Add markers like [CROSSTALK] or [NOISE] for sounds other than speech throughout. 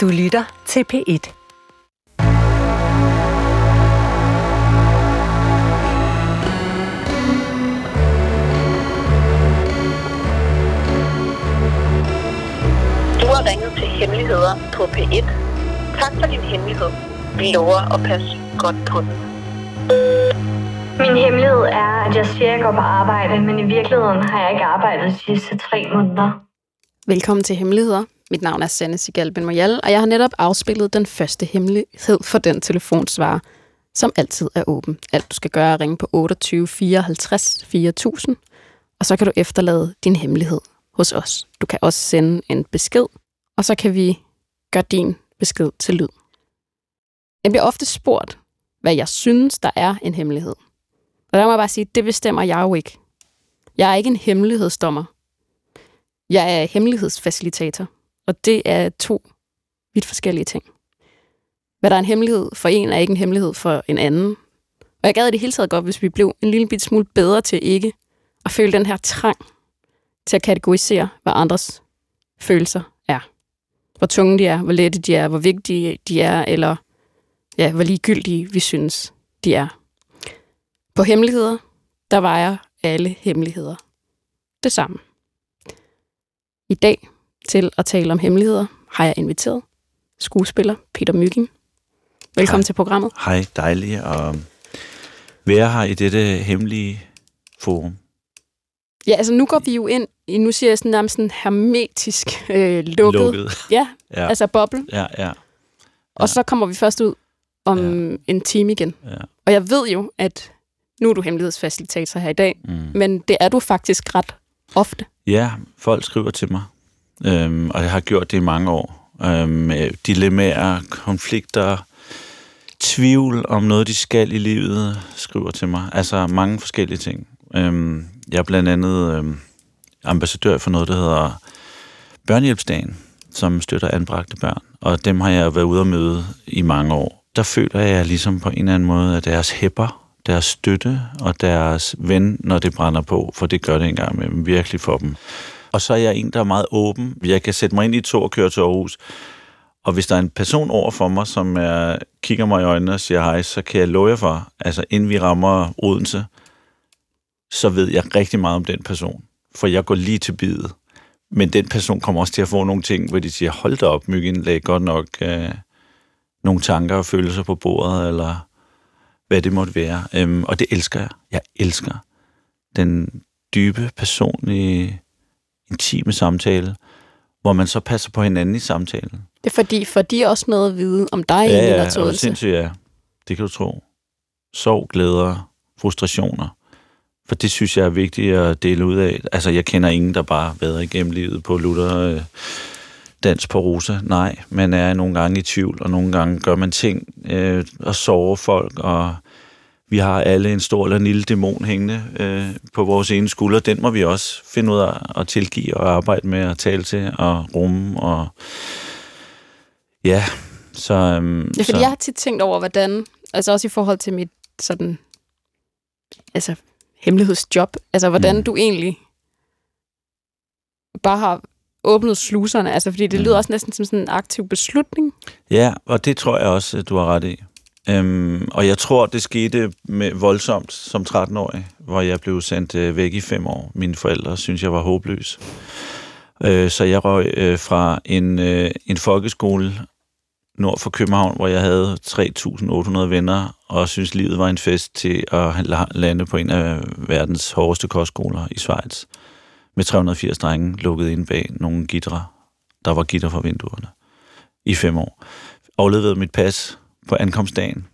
Du lytter til P1. Du har ringet til Hemmeligheder på P1. Tak for din hemmelighed. Vi lover at passe godt på den. Min hemmelighed er, at jeg siger, at jeg går på arbejde, men i virkeligheden har jeg ikke arbejdet de sidste tre måneder. Velkommen til Hemmeligheder. Mit navn er Sanne Sigal Ben Moyal, og jeg har netop afspillet den første hemmelighed for den telefonsvarer, som altid er åben. Alt du skal gøre er ringe på 28 54 4000, og så kan du efterlade din hemmelighed hos os. Du kan også sende en besked, og så kan vi gøre din besked til lyd. Jeg bliver ofte spurgt, hvad jeg synes, der er en hemmelighed. Og der må jeg bare sige, det bestemmer jeg jo ikke. Jeg er ikke en hemmelighedsdommer. Jeg er hemmelighedsfacilitator, og det er to vidt forskellige ting. Hvad der er en hemmelighed for en, er ikke en hemmelighed for en anden. Og jeg gad i det hele taget godt, hvis vi blev en lille bit smule bedre til ikke at føle den her trang til at kategorisere, hvad andres følelser er. Hvor tunge de er, hvor lette de er, hvor vigtige de er, eller ja, hvor ligegyldige vi synes, de er. På hemmeligheder, der vejer alle hemmeligheder det samme. I dag til at tale om hemmeligheder har jeg inviteret skuespiller Peter Mygging. Velkommen Hej. til programmet. Hej, dejligt at være her i dette hemmelige forum. Ja, altså nu går vi jo ind i, nu siger jeg sådan nærmest sådan hermetisk øh, lukket. Lukket. Ja, [LAUGHS] Ja, altså boble. ja, ja, Og så kommer vi først ud om en time igen. ja. Og jeg ved jo, at nu er du hemmelighedsfacilitator her i dag, Mm. men det er du faktisk ret ofte. Ja, folk skriver til mig, øhm, og jeg har gjort det i mange år. Øhm, dilemmaer, konflikter, tvivl om noget, de skal i livet, skriver til mig. Altså mange forskellige ting. Øhm, jeg er blandt andet øhm, ambassadør for noget, der hedder Børnehjælpsdagen, som støtter anbragte børn. Og dem har jeg været ude at møde i mange år. Der føler jeg ligesom på en eller anden måde, at deres hæpper, deres støtte og deres ven, når det brænder på, for det gør det engang med virkelig for dem. Og så er jeg en, der er meget åben. Jeg kan sætte mig ind i tog og køre til Aarhus. Og hvis der er en person over for mig, som er, kigger mig i øjnene og siger hej, så kan jeg love jer for, altså inden vi rammer Odense, så ved jeg rigtig meget om den person. For jeg går lige til bidet. Men den person kommer også til at få nogle ting, hvor de siger, hold da op, Myggen lagde godt nok øh, nogle tanker og følelser på bordet, eller hvad det måtte være. Øhm, og det elsker jeg. Jeg elsker den dybe, personlige, intime samtale, hvor man så passer på hinanden i samtalen. Det er fordi, for de også noget at vide om dig, Ja, ja, ja, eller og Tåelse. sindssygt, ja. Det kan du tro. Sorg, glæder, frustrationer. For det synes jeg er vigtigt at dele ud af. Altså, jeg kender ingen, der bare vader igennem livet på lutter øh, dans på rosa. Nej, man er nogle gange i tvivl, og nogle gange gør man ting øh, og sover folk, og vi har alle en stor eller en lille dæmon hængende øh, på vores ene skulder. Den må vi også finde ud af at tilgive og arbejde med at tale til og rumme. Og ja, så... Øhm, Ja, fordi så, jeg har tit tænkt over, hvordan, altså også i forhold til mit sådan, altså hemmelighedsjob, altså hvordan Mm. du egentlig bare har åbnet sluserne, altså fordi det Mm. lyder også næsten som sådan en aktiv beslutning. Ja, og det tror jeg også, du har ret i. Øhm, og jeg tror, det skete med voldsomt som 13-årig, hvor jeg blev sendt øh, væk i fem år. Mine forældre synes jeg var håbløs. Øh, så jeg røg øh, fra en, øh, en folkeskole nord for København, hvor jeg havde 3.800 venner, og synes livet var en fest til at lande på en af verdens hårdeste kostskoler i Schweiz. Med 380 drenge lukket inde bag nogle gitre. Der var gitter for vinduerne. I fem år. Overlevede mit pas på ankomstdagen.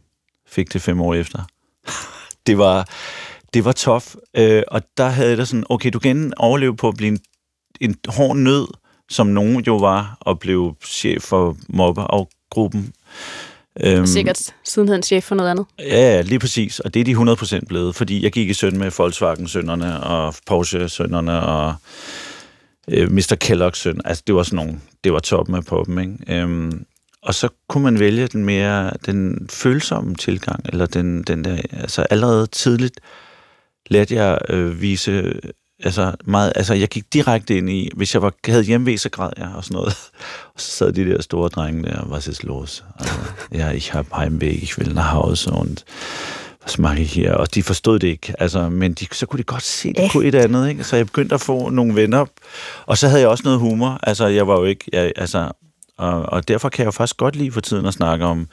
Fik det fem år efter. [LAUGHS] det var, det var tof. Øh, og der havde jeg da sådan, okay, du kan overleve på at blive en, en hård nød, som nogen jo var, og blev chef for mobbeafgruppen. Øhm, Sikkert siden han chef for noget andet. Ja, ja, lige præcis. Og det er de 100% blevet, fordi jeg gik i søn med Volkswagen-sønderne og Porsche-sønderne og øh, Mr. Kellogg's søn. Altså, det var sådan nogle, det var toppen af poppen, ikke? Øhm, og så kunne man vælge den mere, den følsomme tilgang, eller den, den der, altså allerede tidligt lærte jeg øh, vise altså, meget, altså, jeg gik direkte ind i, hvis jeg var, havde hjemmevæg, så græd jeg og sådan noget. [LAUGHS] Og så sad de der store drenge der, was ist los? Altså, ja, ich habe Heimweg, ich will nach Hause und was mache ich her? Og de forstod det ikke, altså, men de, så kunne de godt se, det kunne et andet, ikke? Så jeg begyndte at få nogle venner. Og så havde jeg også noget humor. Altså, jeg var jo ikke, jeg, altså, og, og derfor kan jeg jo faktisk godt lide for tiden at snakke om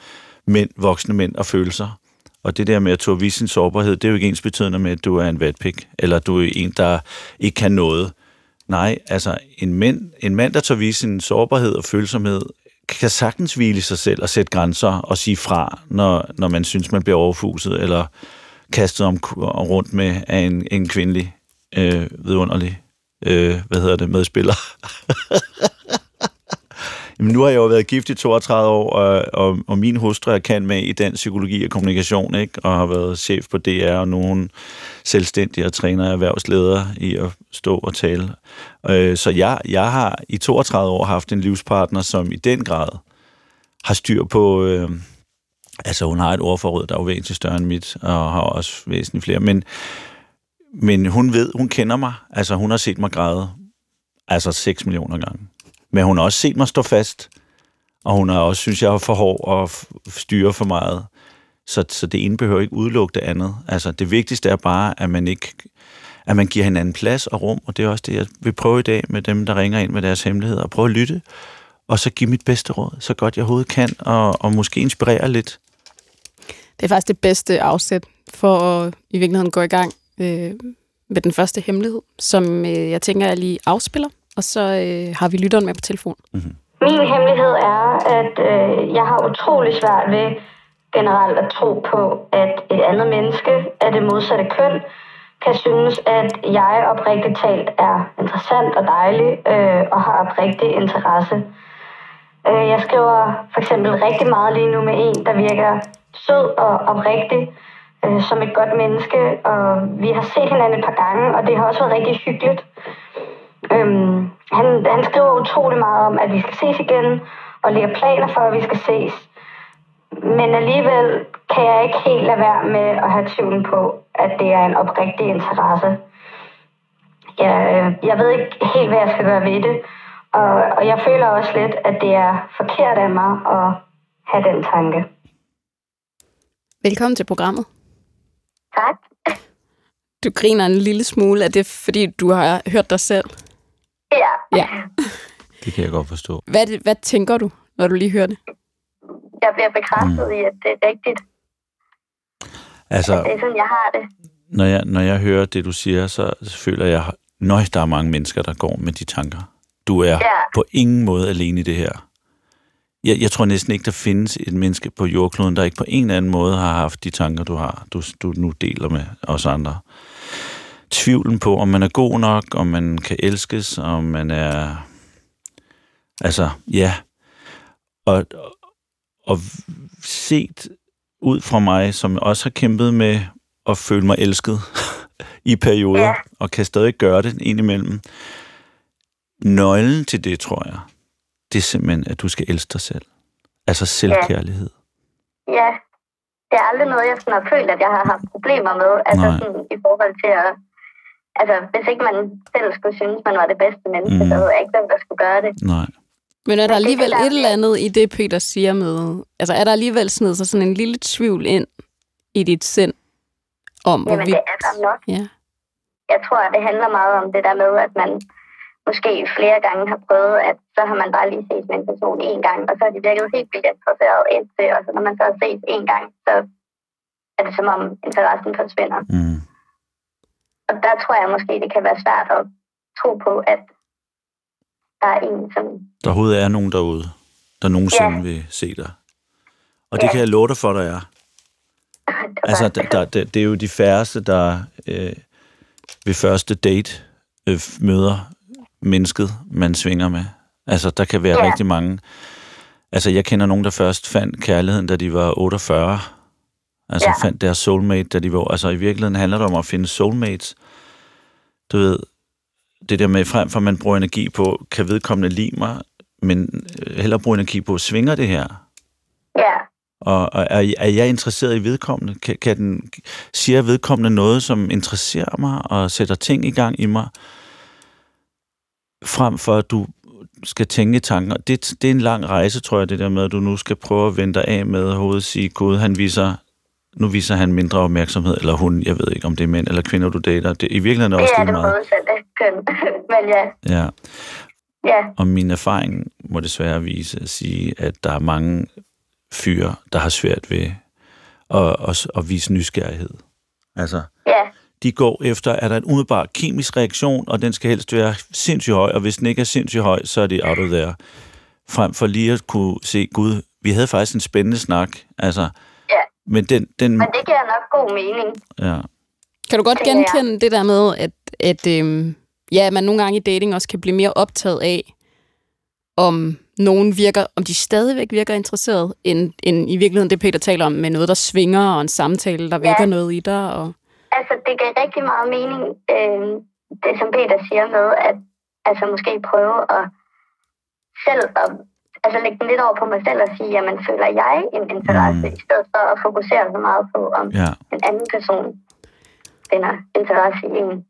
mænd, voksne mænd og følelser. Og det der med at turde vise sin sårbarhed, det er jo ikke ens betydende med, at du er en vatpik, eller du er en, der ikke kan noget. Nej, altså en mænd, en mand der tør vise sin sårbarhed og følsomhed, kan sagtens hvile sig selv og sætte grænser og sige fra, når, når man synes, man bliver overfuset, eller kastet om rundt med af en, en kvindelig øh, vidunderlig øh, hvad hedder det, medspiller. [LAUGHS] Jamen, nu har jeg jo været gift i 32 år, og, og, og min hustru er kendt med i den psykologi og kommunikation, ikke? og har været chef på DR, og nogen selvstændige og træner erhvervsledere i at stå og tale. Øh, så jeg, jeg har i 32 år haft en livspartner, som i den grad har styr på... Øh, altså, hun har et ordforråd, der er jo væsentligt større end mit, og har også væsentligt flere, men, men hun ved, hun kender mig. Altså, hun har set mig græde altså 6 millioner gange. Men hun har også set mig stå fast, og hun har også, synes jeg, er for hård og styre for meget. Så, så det ene behøver ikke udelukke det andet. Altså, det vigtigste er bare, at man ikke at man giver hinanden plads og rum, og det er også det, jeg vil prøve i dag med dem, der ringer ind med deres hemmeligheder, og prøve at lytte, og så give mit bedste råd, så godt jeg overhovedet kan, og, og måske inspirere lidt. Det er faktisk det bedste afsæt for at i virkeligheden gå i gang øh, med den første hemmelighed, som øh, jeg tænker, jeg lige afspiller og så øh, har vi lytteren med på telefon. Mm-hmm. Min hemmelighed er, at øh, jeg har utrolig svært ved generelt at tro på, at et andet menneske af det modsatte køn kan synes, at jeg oprigtigt talt er interessant og dejlig øh, og har oprigtig interesse. Øh, jeg skriver for eksempel rigtig meget lige nu med en, der virker sød og oprigtig øh, som et godt menneske, og vi har set hinanden et par gange, og det har også været rigtig hyggeligt. Øhm, han, han skriver utrolig meget om, at vi skal ses igen, og lægger planer for, at vi skal ses. Men alligevel kan jeg ikke helt lade være med at have tvivlen på, at det er en oprigtig interesse. Jeg, øh, jeg ved ikke helt, hvad jeg skal gøre ved det, og, og jeg føler også lidt, at det er forkert af mig at have den tanke. Velkommen til programmet. Tak. Du griner en lille smule. Er det, fordi du har hørt dig selv? Ja. ja. [LAUGHS] Det kan jeg godt forstå. Hvad, det, hvad tænker du, når du lige hører det? Jeg bliver bekræftet mm. i, at det er rigtigt. Altså, at det er sådan, jeg har det. Når jeg, når jeg hører det, du siger, så, så føler jeg, nøj, der er mange mennesker, der går med de tanker. Du er ja. på ingen måde alene i det her. Jeg, jeg tror næsten ikke, der findes et menneske på jordkloden, der ikke på en eller anden måde har haft de tanker, du har, du, du nu deler med os andre tvivlen på, om man er god nok, om man kan elskes, om man er... Altså, ja. Og, og set ud fra mig, som også har kæmpet med at føle mig elsket [LAUGHS] i perioder, ja. og kan stadig gøre det indimellem. Nøglen til det, tror jeg, det er simpelthen, at du skal elske dig selv. Altså selvkærlighed. Ja. ja. Det er aldrig noget, jeg sådan har følt, at jeg har haft problemer med. Altså sådan, i forhold til at altså, hvis ikke man selv skulle synes, man var det bedste menneske, mm. så ved jeg ikke, hvem der skulle gøre det. Nej. Men er der alligevel et eller andet i det, Peter siger med... Altså, er der alligevel sådan, så sådan en lille tvivl ind i dit sind om, Jamen, hvorvidt... det er der nok. Ja. Jeg tror, at det handler meget om det der med, at man måske flere gange har prøvet, at så har man bare lige set med en person en gang, og så har de virket helt vildt interesseret indtil, og så når man så har set en gang, så er det som om interessen forsvinder. Mm. Og der tror jeg måske, det kan være svært at tro på, at der er en, som... Der overhovedet er nogen derude, der nogensinde ja. vil se dig. Og det ja. kan jeg love dig for, der er. [LAUGHS] altså, der, der, der, det er jo de færreste, der øh, ved første date øh, møder mennesket, man svinger med. Altså, der kan være ja. rigtig mange... Altså, jeg kender nogen, der først fandt kærligheden, da de var 48, Altså ja. fandt deres soulmate, da de var... Altså i virkeligheden handler det om at finde soulmates. Du ved, det der med frem for, at man bruger energi på, kan vedkommende lide mig, men øh, hellere bruge energi på, svinger det her? Ja. Og, og er, er jeg interesseret i vedkommende? Kan, kan den, siger vedkommende noget, som interesserer mig og sætter ting i gang i mig? Frem for at du skal tænke tanker. Det, det er en lang rejse, tror jeg, det der med, at du nu skal prøve at vente af med hovedet sige, Gud, han viser, nu viser han mindre opmærksomhed, eller hun, jeg ved ikke, om det er mænd eller kvinder, du dater. Det, I virkeligheden er Det også er det meget. modsatte køn. [LAUGHS] Men ja, Ja. ja, Og min erfaring må desværre vise at sige, at der er mange fyre, der har svært ved at, at, at vise nysgerrighed. Altså, ja, de går efter, er der en umiddelbar kemisk reaktion, og den skal helst være sindssygt høj, og hvis den ikke er sindssygt høj, så er det out of there. Frem for lige at kunne se, gud, vi havde faktisk en spændende snak, altså. Men den, den Men det giver nok god mening. ja, Kan du godt genkende det der med, at, at øhm, ja, man nogle gange i dating også kan blive mere optaget af, om nogen virker, om de stadigvæk virker interesseret, end, end i virkeligheden det, Peter taler om, med noget, der svinger, og en samtale, der vækker noget i dig. Og... Altså, det giver rigtig meget mening, øh, det som Peter siger med, at altså måske prøve at selv at, altså lægge den lidt over på mig selv og sige, jamen føler jeg en interesse, Mm. i stedet for at fokusere så meget på, om ja, en anden person finder interesse i en.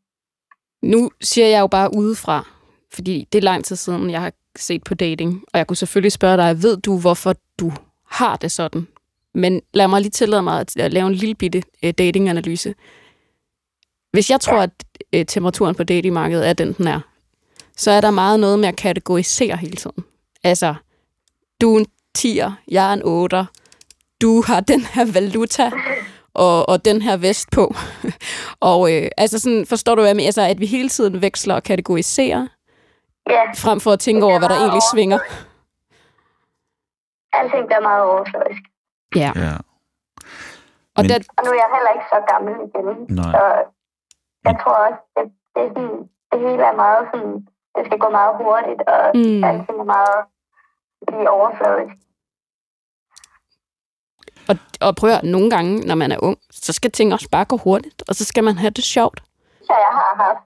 Nu siger jeg jo bare udefra, fordi det er lang tid siden, jeg har set på dating, og jeg kunne selvfølgelig spørge dig, ved du, hvorfor du har det sådan? Men lad mig lige tillade mig at at lave en lille bitte øh, datinganalyse. Hvis jeg tror, at øh, temperaturen på datingmarkedet er den, den er, så er der meget noget med at kategorisere hele tiden. Altså, du er en 10'er, jeg er en 8'er, du har den her valuta, og, og den her vest på. [LAUGHS] og øh, altså sådan, forstår du, hvad jeg mener? Altså, at vi hele tiden veksler og kategoriserer, Ja, frem for at tænke over, hvad der egentlig svinger. alting bliver meget overfladisk. Ja. ja, Og Men- der, Og nu er jeg heller ikke så gammel igen, nej. så jeg tror også, det, det, er sådan, det hele er meget sådan, det skal gå meget hurtigt, og mm. alting er meget lige overfladisk. og, og prøv at høre, nogle gange, når man er ung, så skal ting også bare gå hurtigt, og så skal man have det sjovt. Så jeg har haft,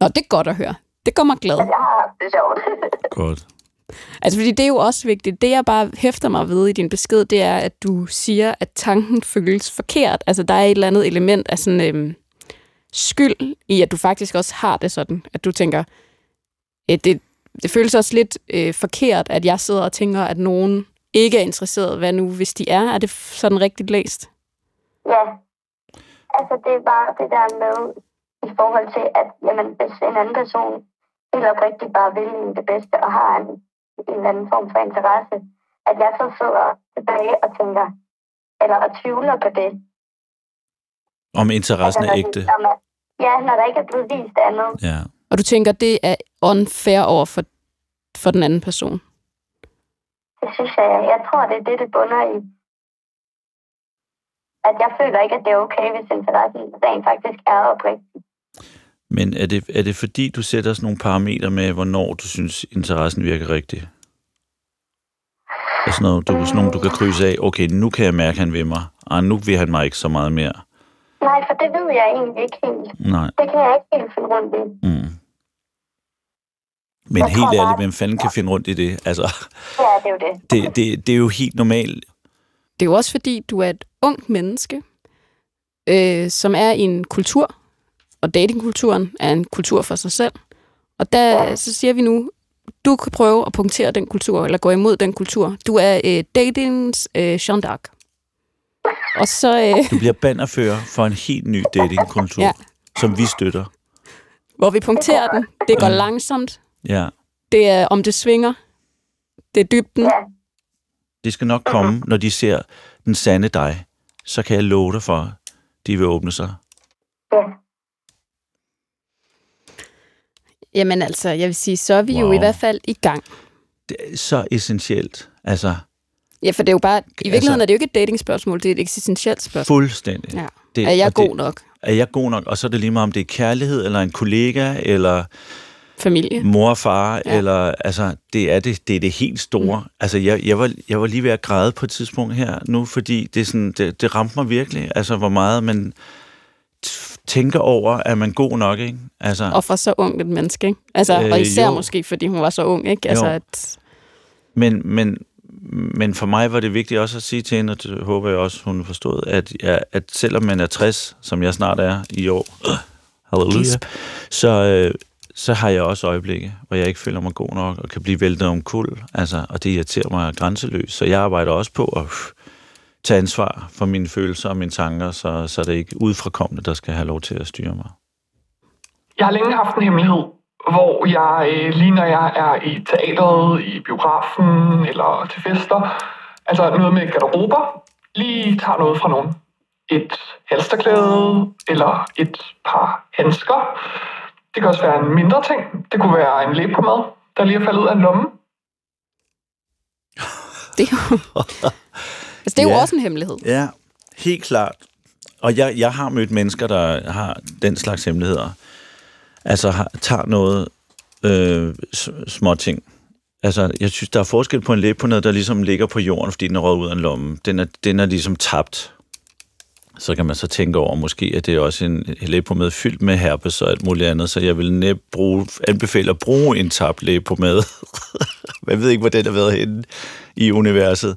Nå, det er godt at høre. Det gør mig glad. jeg har haft det sjovt. Godt. Altså, fordi det er jo også vigtigt. Det, jeg bare hæfter mig ved i din besked, det er, at du siger, at tanken føles forkert. Altså, der er et eller andet element af sådan øhm, skyld i, at du faktisk også har det sådan. At du tænker, øh, det, det føles også lidt øh, forkert, at jeg sidder og tænker, at nogen ikke er interesseret. Hvad nu, hvis de er? Er det sådan rigtigt læst? ja, altså det er bare det der med, i forhold til, at jamen, hvis en anden person helt oprigtigt bare vil en det bedste, og har en, en eller anden form for interesse, at jeg så sidder tilbage og tænker, eller og tvivler på det. Om interessen er når ægte. Ja, når der ikke er blevet vist andet. Ja. Og du tænker, det er unfair over for, for den anden person? Det synes jeg, jeg tror, det er det, det bunder i. At jeg føler ikke, at det er okay, hvis interessen rent faktisk er oprigtig. Men er det, er det fordi, du sætter sådan nogle parametre med, hvornår du synes, interessen virker rigtig? Altså noget, du, sådan nogle, du kan krydse af, okay, nu kan jeg mærke, at han vil mig. Ah, nu vil han mig ikke så meget mere. Nej, for det ved jeg egentlig ikke helt. Nej. Det kan jeg ikke helt finde rundt i. Mm. Men Jeg helt ærligt, hvem fanden kan finde rundt i det? Altså, Ja, det er jo det. det, det, det er jo helt normalt. Det er jo også fordi, du er et ungt menneske, øh, som er i en kultur, og datingkulturen er en kultur for sig selv. Og der så siger vi nu, du kan prøve at punktere den kultur, eller gå imod den kultur. Du er øh, datings øh, Jean d'Arc. Og så, øh, Du bliver bannerfører for en helt ny datingkultur, Ja. ja. som vi støtter. hvor vi punkterer den, det går Ja. langsomt, Ja. det er om det svinger, det er dybden. Det skal nok komme, når de ser den sande dig. Så kan jeg love dig for, at de vil åbne sig. ja. Jamen altså, jeg vil sige, så er vi wow. jo i hvert fald i gang. Det er så essentielt. Altså, Ja, for det er jo bare, i virkeligheden Altså- er det jo ikke et datingspørgsmål, det er et eksistentielt spørgsmål. fuldstændig. Ja. Det, Er jeg og det- god nok? Er jeg god nok? Og så er det lige meget, om det er kærlighed, eller en kollega, eller Familie? mor og far, Ja. eller altså, det er det, det er det helt store. Mm. Altså, jeg, jeg, var, jeg var lige ved at græde på et tidspunkt her nu, fordi det, sådan, det, det ramte mig virkelig, altså, hvor meget man tænker over, at man god nok, ikke? Altså, Og for så ung et menneske, ikke? Altså, Øh, og især jo. måske, fordi hun var så ung, ikke? Altså, Jo. at, men, men, men for mig var det vigtigt også at sige til hende, og det håber jeg også, hun forstået, at, ja, at selvom man er 60, som jeg snart er i år, [CLEARS THROAT] halleluja, så, øh, så har jeg også øjeblikke, hvor jeg ikke føler mig god nok, og kan blive væltet om kul, altså, og det irriterer mig grænseløst. Så jeg arbejder også på at øh, tage ansvar for mine følelser og mine tanker, så, så det er ikke udfrakommende, der skal have lov til at styre mig. Jeg har længe haft en hemmelighed, hvor jeg, øh, lige når jeg er i teateret, i biografen eller til fester, altså noget med garderober, lige tager noget fra nogen. Et halsterklæde eller et par handsker. Det kan også være en mindre ting. Det kunne være en læbepomade, der lige er faldet ud af en lomme. [LAUGHS] Det er jo, altså, det er jo Ja. også en hemmelighed. Ja, helt klart. Og jeg, jeg har mødt mennesker, der har den slags hemmeligheder. Altså har, tager noget øh, små ting. Altså, jeg synes, der er forskel på en læbepomade, der ligesom ligger på jorden, fordi den er røget ud af en lomme. Den er, den er ligesom tabt. Så kan man så tænke over, måske at det er også en læbepomade fyldt med herpes og alt muligt andet, så jeg vil næppe bruge, anbefale at bruge en tabt læbepomade. [LAUGHS] Man ved ikke, hvor den har været henne i universet.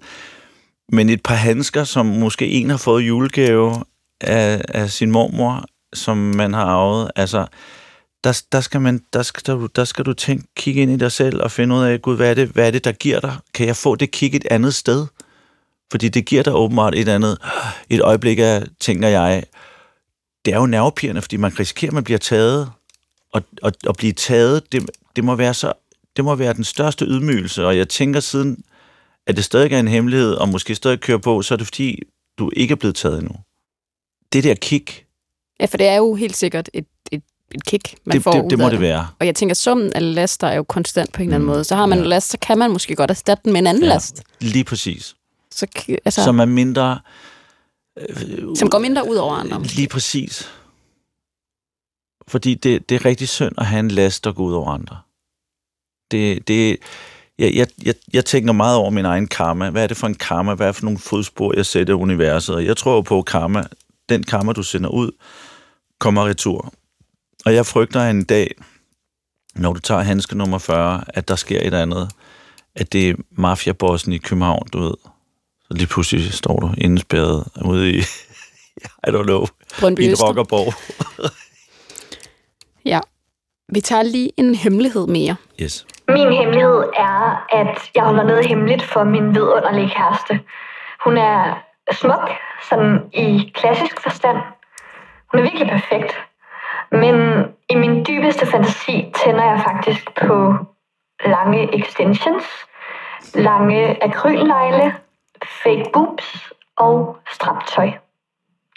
Men et par handsker, som måske en har fået julegave af, af sin mormor, som man har arvet, altså, der, der, skal man, der, skal, der, der skal du tænke, kigge ind i dig selv og finde ud af, gud, hvad er, det, hvad er det, der giver dig? Kan jeg få det kig et andet sted? Fordi det giver dig åbenbart et andet, et øjeblik af, tænker jeg, det er jo nervepirrende, fordi man risikerer, at man bliver taget, og, og, og blive taget, det, det, må være så, det må være den største ydmygelse, og jeg tænker siden, at det stadig er en hemmelighed, og måske stadig kører på, så er det fordi, du ikke er blevet taget endnu. Det der kick, Ja, for det er jo helt sikkert et, et, et kick, man det, får det, det må af det være. Og jeg tænker, summen af laster er jo konstant på en eller anden Mm, måde. Så har man ja. en last, så kan man måske godt erstatte den med en anden Ja. last. Lige præcis. Så, altså, Som er mindre... som går mindre ud over andre. Lige præcis. Fordi det, det er rigtig synd at have en last, der går ud over andre. Det, det, jeg, jeg, jeg, jeg tænker meget over min egen karma. Hvad er det for en karma? Hvad er det for nogle fodspor, jeg sætter i universet? Og jeg tror på karma. Den karma, du sender ud, kommer retur. Og jeg frygter en dag, når du tager handske nummer 40, at der sker et eller andet. At det er mafiabossen i København, du ved. Så lige pludselig står du indespærret ude i, [LAUGHS] I don't know, Brøndby i en rockerborg. [LAUGHS] Ja. Vi tager lige en hemmelighed mere. Yes. Min hemmelighed er, at jeg holder noget hemmeligt for min vidunderlige kæreste. Hun er smuk, sådan i klassisk forstand. Hun er virkelig perfekt. Men i min dybeste fantasi tænder jeg faktisk på lange extensions, lange akrylnegle, fake boobs og straptøj.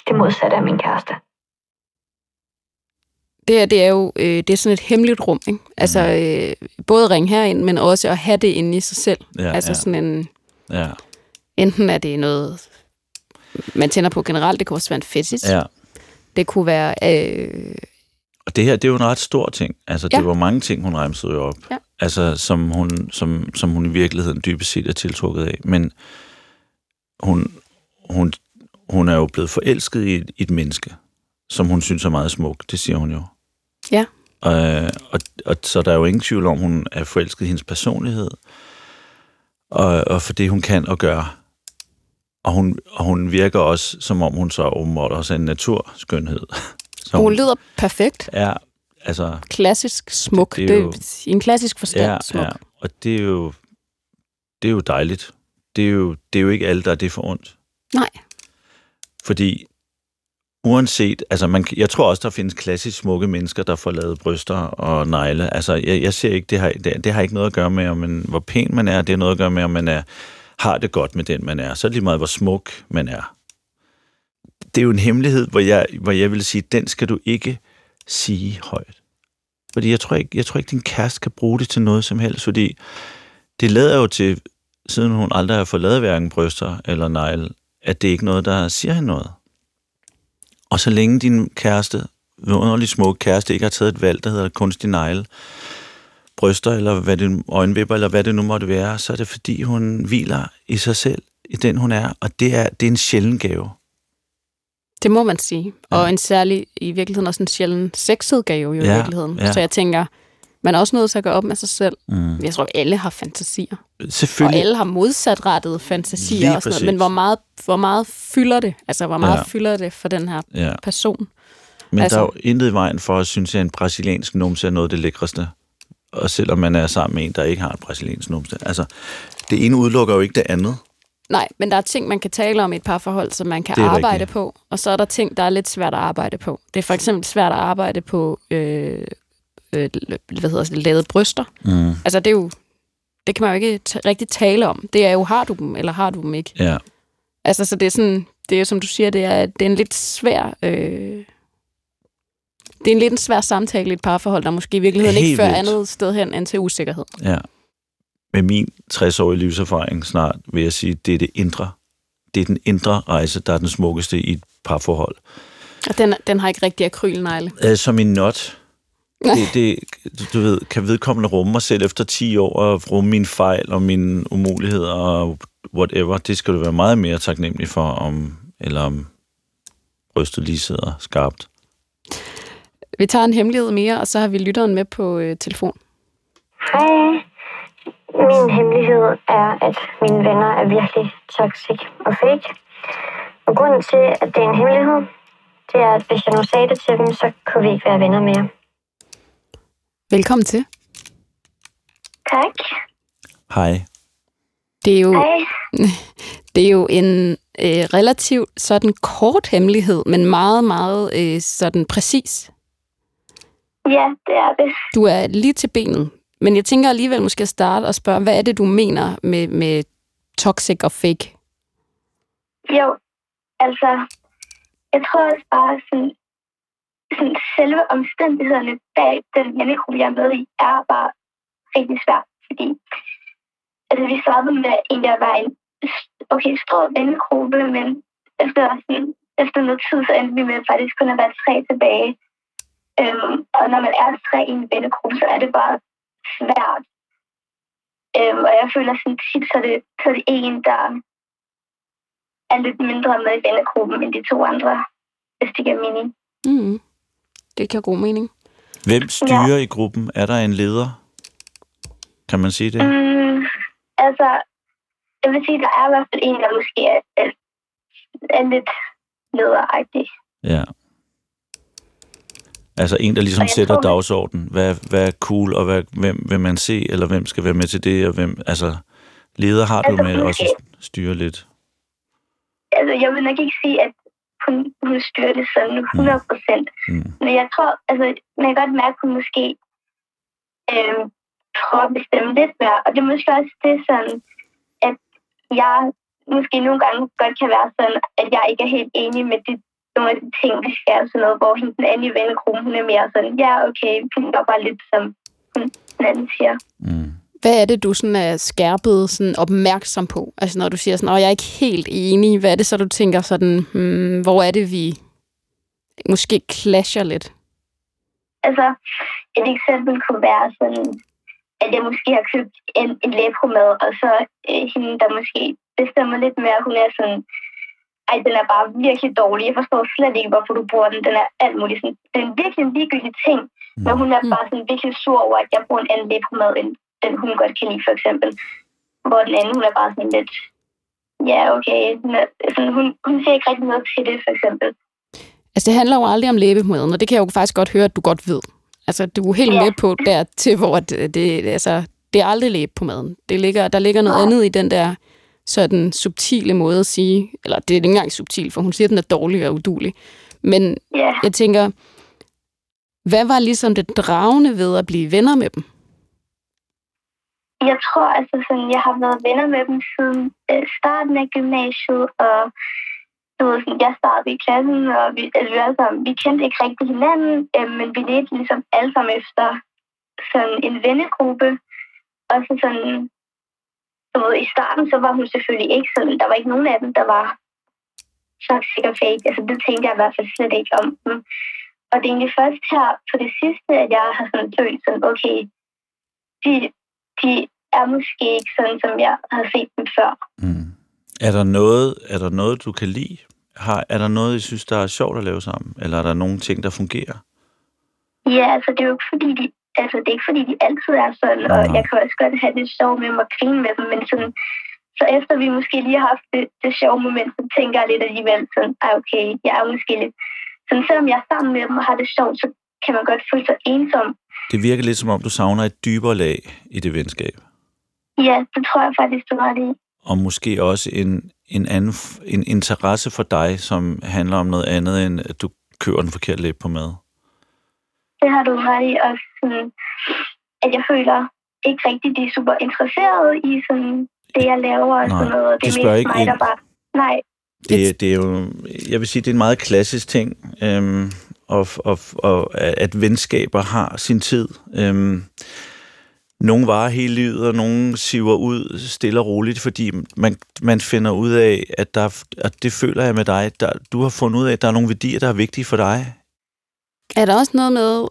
Det modsatte af min kæreste. Det her, det er jo øh, det er sådan et hemmeligt rum. Ikke? Altså, øh, både ringe herind, men også at have det inde i sig selv. Mm. Ja, altså ja. sådan en... Ja, Enten er det noget, man tænder på generelt. Det kan også være en fetish. ja. Det kunne være... Øh, Og det her, det er jo en ret stor ting. Altså, det Ja. var mange ting, hun remsede jo op. Ja. Altså, som hun, som, som hun i virkeligheden dybest set er tiltrukket af. Men hun, hun, hun er jo blevet forelsket i et, i et menneske, som hun synes er meget smuk. Det siger hun jo. Ja. Og, og, og så der er jo ingen tvivl om, hun er forelsket i hendes personlighed, og, og for det, hun kan og gør. Og hun, og hun virker også, som om hun så åbenbart også er en naturskønhed. [LAUGHS] Så hun lyder perfekt. er, altså, Klassisk smuk. Det Det er er jo- I en klassisk forstand ja, smuk. ja, og det er jo, det er jo dejligt. Det er jo, det er jo ikke alle, der er det for ondt. Nej. Fordi uanset, altså man, jeg tror også, der findes klassisk smukke mennesker, der får lavet bryster og negle. Altså jeg, jeg ser ikke, det har, det, det har ikke noget at gøre med, om man, hvor pæn man er. Det har noget at gøre med, om man er, har det godt med den, man er. Så er det lige meget, hvor smuk man er. Det er jo en hemmelighed, hvor jeg, hvor jeg vil sige, den skal du ikke sige højt. Fordi jeg tror, ikke, jeg tror ikke, din kæreste kan bruge det til noget som helst, fordi det lader jo til, siden hun aldrig har fået lavet hverken bryster eller negle, at det ikke er noget, der siger hende noget. Og så længe din kæreste, underlig smuk kæreste, ikke har taget et valg, der hedder kunstig negle, bryster eller hvad det, øjenvipper, eller hvad det nu måtte være, så er det fordi, hun hviler i sig selv, i den hun er, og det er, det er en sjælden gave. Det må man sige. Ja. Og en særlig, i virkeligheden også en sjælden sexet gave jo i Ja, virkeligheden. ja. Så jeg tænker, Man er også nødt til at gøre op med sig selv. Mm. Jeg tror, alle har fantasier. Og Selvfølgelig. alle har modsatrettede fantasier Lige og sådan noget. Men hvor meget, hvor meget fylder det? Altså, hvor meget Ja. fylder det for den her Ja. person? Men altså, Altså- der er jo intet i vejen for, at synes, at en brasiliansk numse er noget af det lækreste. Og selvom man er sammen med en, der ikke har en brasiliansk numse. Altså, det ene udelukker jo ikke det andet. Nej, men der er ting, man kan tale om i et parforhold, som man kan arbejde rigtigt. på. Og så er der ting, der er lidt svært at arbejde på. Det er for eksempel svært at arbejde på øh, øh, hvad hedder det, lavede bryster. Mm. Altså, det er jo... Det kan man jo ikke rigtig tale om. Det er jo, har du dem, eller har du dem ikke? Ja. Altså, så det er sådan... Det er jo, som du siger, det er, det er en lidt svær... Øh, det er en lidt en svær samtale i et parforhold, der måske i virkeligheden Helt ikke fører vildt. andet sted hen end til usikkerhed. Ja. Med min 60-årige livserfaring snart, vil jeg sige, det er det indre. Det er den indre rejse, der er den smukkeste i et parforhold. Og den, den har ikke rigtig akrylnegle. Øh, som en not. Det, det, du ved, kan vedkommende rumme mig selv efter 10 år og rumme mine fejl og mine umuligheder og whatever. Det skal du være meget mere taknemmelig for, om, eller om brystet lige sidder skarpt. Vi tager en hemmelighed mere, og så har vi lytteren med på øh, telefon. Hej. Min hemmelighed er, at mine venner er virkelig toxic og fake. Og grunden til, at det er en hemmelighed, det er, at hvis jeg nu sagde det til dem, så kunne vi ikke være venner mere. Velkommen til. Tak. Hej. Det er jo, Hej. [LAUGHS] det er jo en øh, relativt sådan kort hemmelighed, men meget, meget øh, sådan præcis. Ja, det er det. Du er lige til benet. Men jeg tænker alligevel måske at starte og spørge, hvad er det, du mener med, med toxic og fake? Jo, altså, jeg tror også bare sådan, sådan [CLEARS THROAT] selve omstændighederne bag den vennegruppe, jeg er med i, er bare rigtig svært, fordi altså, vi startede med egentlig at være en okay, stor vennegruppe, men efter, sådan, efter noget tid, så endte vi med faktisk kun at være tre tilbage. Øhm, og når man er tre i en vennegruppe, så er det bare svært. Øhm, og jeg føler sådan tit, så er det, så er det en, der er lidt mindre med i vennegruppen end de to andre, hvis det giver mening. Mm. Det giver god mening. Hvem styrer ja. i gruppen? Er der en leder? Kan man sige det? Mm, altså, jeg vil sige, der er i hvert fald en, der måske er, er, er lidt lederagtig. Ja. Altså en, der ligesom sætter tror, dagsordenen. Hvad, hvad er cool, og hvad, hvem vil man se, eller hvem skal være med til det, og hvem, altså leder har du Altså, med måske- også at styre lidt. Altså, jeg vil nok ikke sige, at hun, hun styrer det sådan 100 procent. Mm. Men jeg tror, altså, man kan godt mærke, at hun måske øh, prøver at bestemme lidt mere. Og det er måske også det sådan, at jeg måske nogle gange godt kan være sådan, at jeg ikke er helt enig med de, nogle af de ting, vi skal sådan noget, hvor hende den anden i vennegruppen, hun er mere sådan, ja, okay, vi gør bare lidt, som den anden siger. Mm. Hvad er det, du sådan er skærpet sådan opmærksom på? Altså når du siger sådan, at jeg er ikke helt enig, hvad er det så, du tænker sådan, hmm, hvor er det, vi måske clasher lidt? Altså, et eksempel kunne være sådan, at jeg måske har købt en, en læbromad, og så øh, hende, der måske bestemmer lidt mere, hun er sådan, ej, den er bare virkelig dårlig. Jeg forstår slet ikke, hvorfor du bruger den. Den er alt muligt. Sådan, det er virkelig en ligegyldig ting, men hun er Mm. bare sådan virkelig sur over, at jeg bruger en anden læbromad, end den hun godt kan lide, for eksempel. Hvor den anden, hun er bare sådan lidt, ja, okay. Sådan, hun, hun ser ikke rigtig noget til det, for eksempel. Altså det handler jo aldrig om læbemaden, og det kan jeg jo faktisk godt høre, at du godt ved. Altså du er helt Ja. med på der til, hvor det, det, altså, det er aldrig læbe på maden. Det ligger, der ligger noget Nej. andet i den der sådan subtile måde at sige, eller det er ikke engang subtil, for hun siger, at den er dårlig og udulig. Men Ja. jeg tænker, hvad var ligesom det dragende ved at blive venner med dem? Jeg tror altså sådan, jeg har været venner med dem siden øh, starten af gymnasiet, og du ved, sådan, jeg startede i klassen, og vi, altså, vi, alle sammen, vi kendte ikke rigtig hinanden, øh, men vi ledte ligesom alle sammen efter sådan en vennegruppe. Og så sådan, du ved, i starten, så var hun selvfølgelig ikke sådan, der var ikke nogen af dem, der var så sikker fake. Altså, det tænkte jeg i hvert fald slet ikke om dem. Og det er egentlig først her på det sidste, at jeg har sådan følt sådan, okay, de, de er måske ikke sådan, som jeg har set dem før. Mm. Er der noget, er der noget, du kan lide? Har, er der noget, I synes, der er sjovt at lave sammen? Eller er der nogle ting, der fungerer? Ja, altså det er jo ikke fordi, de altså, det er ikke fordi, de altid er sådan, og Nej. jeg kan også godt have det sjovt med dem og grine med dem, men sådan, så efter vi måske lige har haft det, det sjove moment, så tænker jeg lidt alligevel sådan, ej okay, jeg er måske lidt, sådan selvom jeg er sammen med dem og har det sjovt, så kan man godt føle sig ensom. Det virker lidt som om, du savner et dybere lag i det venskab. Ja, det tror jeg faktisk, du har det. Og måske også en, en anden en interesse for dig, som handler om noget andet, end at du køber den forkerte læb på mad. Det har du ret i, og sådan, at jeg føler ikke rigtig, de er super interesserede i sådan, det, jeg laver og Nej, sådan noget. Det de er spørger mest ikke mig, der bare... Nej, Det, det er jo, jeg vil sige, det er en meget klassisk ting, øhm, og, og, og at venskaber har sin tid. Øhm, nogle varer hele livet, og nogle siver ud stille og roligt, fordi man, man finder ud af, at der, at det føler jeg med dig, der, du har fundet ud af, at der er nogle værdier, der er vigtige for dig. Er der også noget med,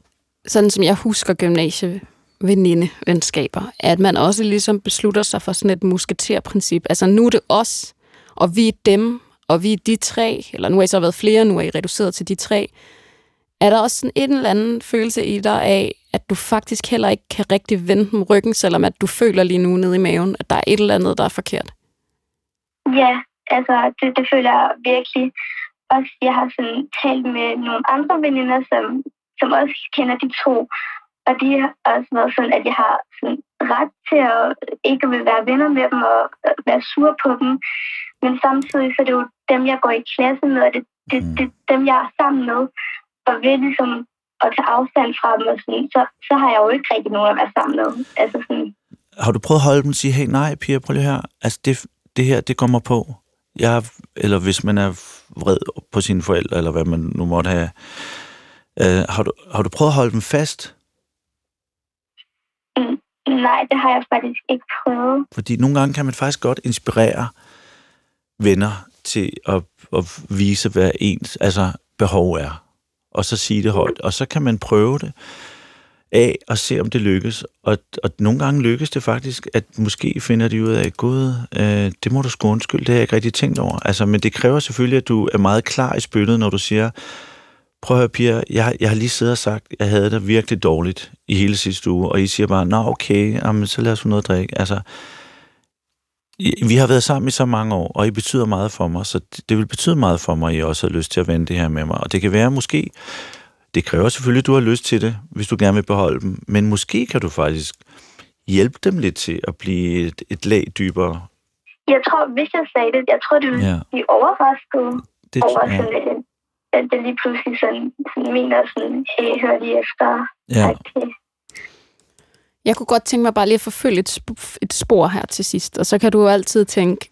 sådan som jeg husker gymnasievenindevenskaber, at man også ligesom beslutter sig for sådan et musketerprincip? Altså nu er det os, og vi er dem, og vi er de tre, eller nu har I så været flere, nu er I reduceret til de tre. Er der også sådan en eller anden følelse i dig af, at du faktisk heller ikke kan rigtig vende dem ryggen, selvom at du føler lige nu nede i maven, at der er et eller andet, der er forkert? Ja, altså det, det føler jeg virkelig. Også jeg har sådan talt med nogle andre veninder, som, som også kender de to. Og de har også været sådan, at jeg har sådan ret til at ikke vil være venner med dem og øh, være sur på dem. Men samtidig så er det jo dem, jeg går i klasse med, og det, det, Mm. det, dem, jeg er sammen med. Og ved ligesom at tage afstand fra dem, og sådan, så, så har jeg jo ikke rigtig nogen at være sammen med. Altså sådan, Har du prøvet at holde dem og sige, hey nej, Pia, prøv lige her. Altså, det, det her, det kommer på. Jeg, eller hvis man er vred på sine forældre, eller hvad man nu måtte have. Øh, har, du, har du prøvet at holde dem fast? nej, det har jeg faktisk ikke prøvet. Fordi nogle gange kan man faktisk godt inspirere venner til at, at vise, hvad ens altså, behov er. Og så sige det højt. Og så kan man prøve det af og se, om det lykkes. Og, og nogle gange lykkes det faktisk, at måske finder de ud af, gud, øh, det må du sgu undskylde, det har jeg ikke rigtig tænkt over. Altså, men det kræver selvfølgelig, at du er meget klar i spillet, når du siger, prøv at høre, Pia, jeg, jeg har lige siddet og sagt, at jeg havde det virkelig dårligt i hele sidste uge, og I siger bare, nå okay, jamen, så lad os få noget at drikke. Altså, vi har været sammen i så mange år, og I betyder meget for mig, så det, vil betyde meget for mig, at I også har lyst til at vende det her med mig. Og det kan være måske, det kræver selvfølgelig, at du har lyst til det, hvis du gerne vil beholde dem, men måske kan du faktisk hjælpe dem lidt til at blive et, et lag dybere. Jeg tror, hvis jeg sagde det, jeg tror, det ville Ja. blive overrasket Det, over ja, sådan, at det lige pludselig sådan, sådan mener sådan, hey, hør lige efter. ja. Okay. Jeg kunne godt tænke mig bare lige at forfølge et, sp- et spor her til sidst, og så kan du jo altid tænke,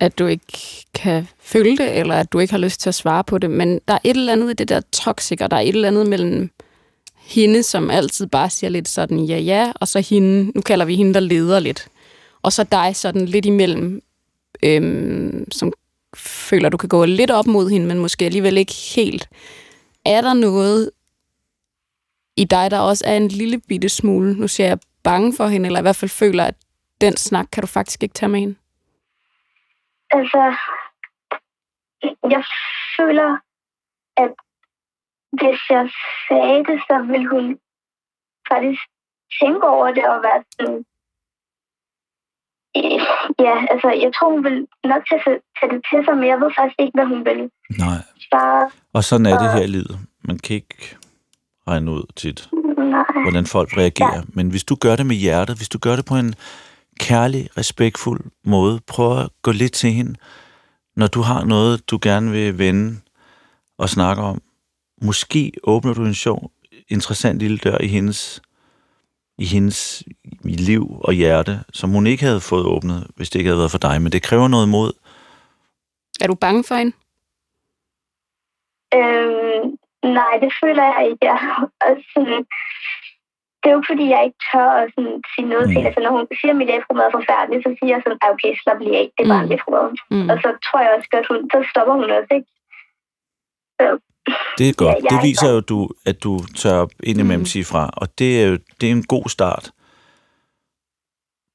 at du ikke kan følge det, eller at du ikke har lyst til at svare på det, men der er et eller andet i det der toxic, og der er et eller andet mellem hende, som altid bare siger lidt sådan, ja ja, og så hende, nu kalder vi hende, der leder lidt, og så dig sådan lidt imellem, øhm, som føler, du kan gå lidt op mod hende, men måske alligevel ikke helt. Er der noget i dig, der også er en lille bitte smule, nu siger jeg bange for hende, eller i hvert fald føler, at den snak kan du faktisk ikke tage med hende? Altså, jeg føler, at hvis jeg sagde det, så ville hun faktisk tænke over det og være sådan... Øh, Ja, altså, jeg tror, hun vil nok tage, tage det til sig, men jeg ved faktisk ikke, hvad hun vil Nej. svare. Og sådan er det her i livet. Man kan ikke regne ud tit, Nej. hvordan folk reagerer. Ja. Men hvis du gør det med hjertet, hvis du gør det på en kærlig, respektfuld måde, prøv at gå lidt til hende, når du har noget, du gerne vil vende og snakke om. Måske åbner du en sjov, interessant lille dør i hendes, i hendes liv og hjerte, som hun ikke havde fået åbnet, hvis det ikke havde været for dig. Men det kræver noget mod. Er du bange for hende? Øhm, nej, det føler jeg ikke. Jeg, også sådan, det er jo ikke, fordi jeg ikke tør at sådan, sige noget Mm. til. Altså, når hun siger, at mit afromad er forfærdeligt, så siger jeg sådan, "Ah, okay, slap lige af. Det er bare Mm. en afromad. Mm. Og så tror jeg også godt, hun, så stopper hun også, ikke? Så, Det er godt. Ja, det er viser jo, du, at du tør indimellem Mm. sige fra, og det er jo det er en god start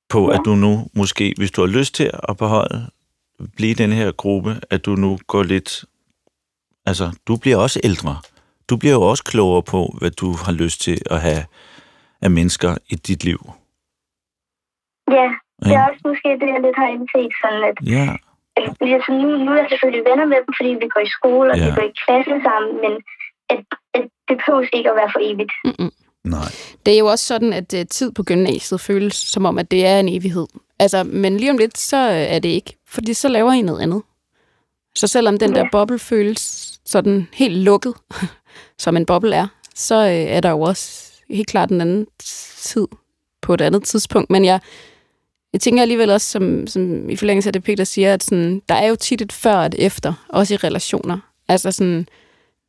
på, at du nu måske, hvis du har lyst til at beholde, blive i den her gruppe, at du nu går lidt... Altså, du bliver også ældre. Du bliver jo også klogere på, hvad du har lyst til at have af mennesker i dit liv. Ja, det er også måske det, jeg lidt har indset, sådan at Ja, altså, nu, nu er jeg selvfølgelig venner med dem, fordi vi går i skole, og Ja. vi går i klasse sammen, men at, at det behøves ikke at være for evigt. Mm-mm. nej. Det er jo også sådan, at uh, tid på gymnasiet føles som om, at det er en evighed. Altså, men lige om lidt, så øh, er det ikke. Fordi så laver I noget andet. Så selvom den der Ja. boble føles sådan helt lukket, som en boble er, så øh, er der jo også helt klart en anden tid på et andet tidspunkt. Men jeg, jeg tænker alligevel også, som, som i forlængelse af det, Peter siger, at sådan, der er jo tit et før og et efter, også i relationer. Altså sådan,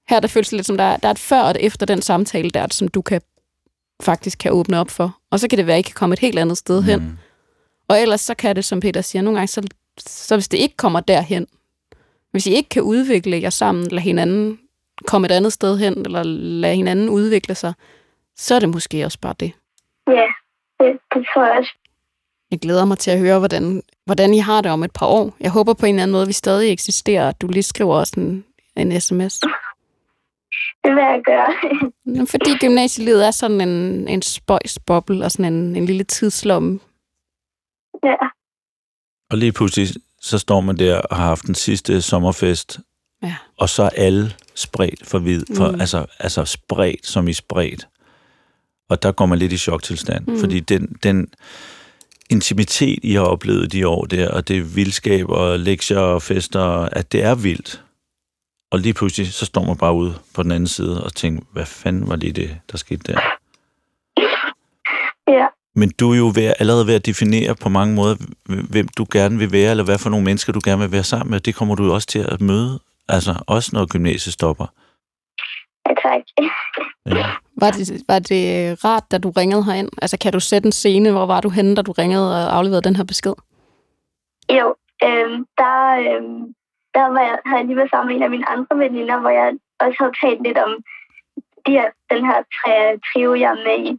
her der føles det lidt som, der er, der er et før og et efter den samtale der, som du kan faktisk kan åbne op for. Og så kan det være, at I kan komme et helt andet sted hen. Mm. Og ellers så kan det, som Peter siger, nogle gange, så, så hvis det ikke kommer derhen, hvis I ikke kan udvikle jer sammen, lade hinanden komme et andet sted hen, eller lade hinanden udvikle sig, så er det måske også bare det. Ja, det, det tror jeg også. Jeg glæder mig til at høre, hvordan, hvordan I har det om et par år. Jeg håber på en eller anden måde, at vi stadig eksisterer, at du lige skriver også en, en sms. Det vil jeg gøre. Fordi gymnasielivet er sådan en, en spøjsboble og sådan en, en lille tidslomme. ja, Og lige pludselig, så står man der og har haft den sidste sommerfest, Ja. og så er alle spredt for vid, for, Mm. altså, altså spredt som i spredt. Og der går man lidt i choktilstand, Mm. mm. fordi den, den intimitet, I har oplevet de år der, og det vildskab og lektier og fester, at det er vildt. Og lige pludselig, så står man bare ude på den anden side og tænker, hvad fanden var lige det, der skete der? ja, Men du er jo ved, allerede ved at definere på mange måder, hvem du gerne vil være, eller hvad for nogle mennesker du gerne vil være sammen med. Det kommer du jo også til at møde, altså også når gymnasiet stopper. ja tak. Ja. Var det, var det rart, da du ringede herind? Altså, kan du sætte en scene? Hvor var du henne, da du ringede og afleverede den her besked? Jo, øhm, der, øhm, der var jeg, havde jeg lige været sammen med en af mine andre veninder, hvor jeg også havde talt lidt om de her, den her tre, trio, jeg er med i.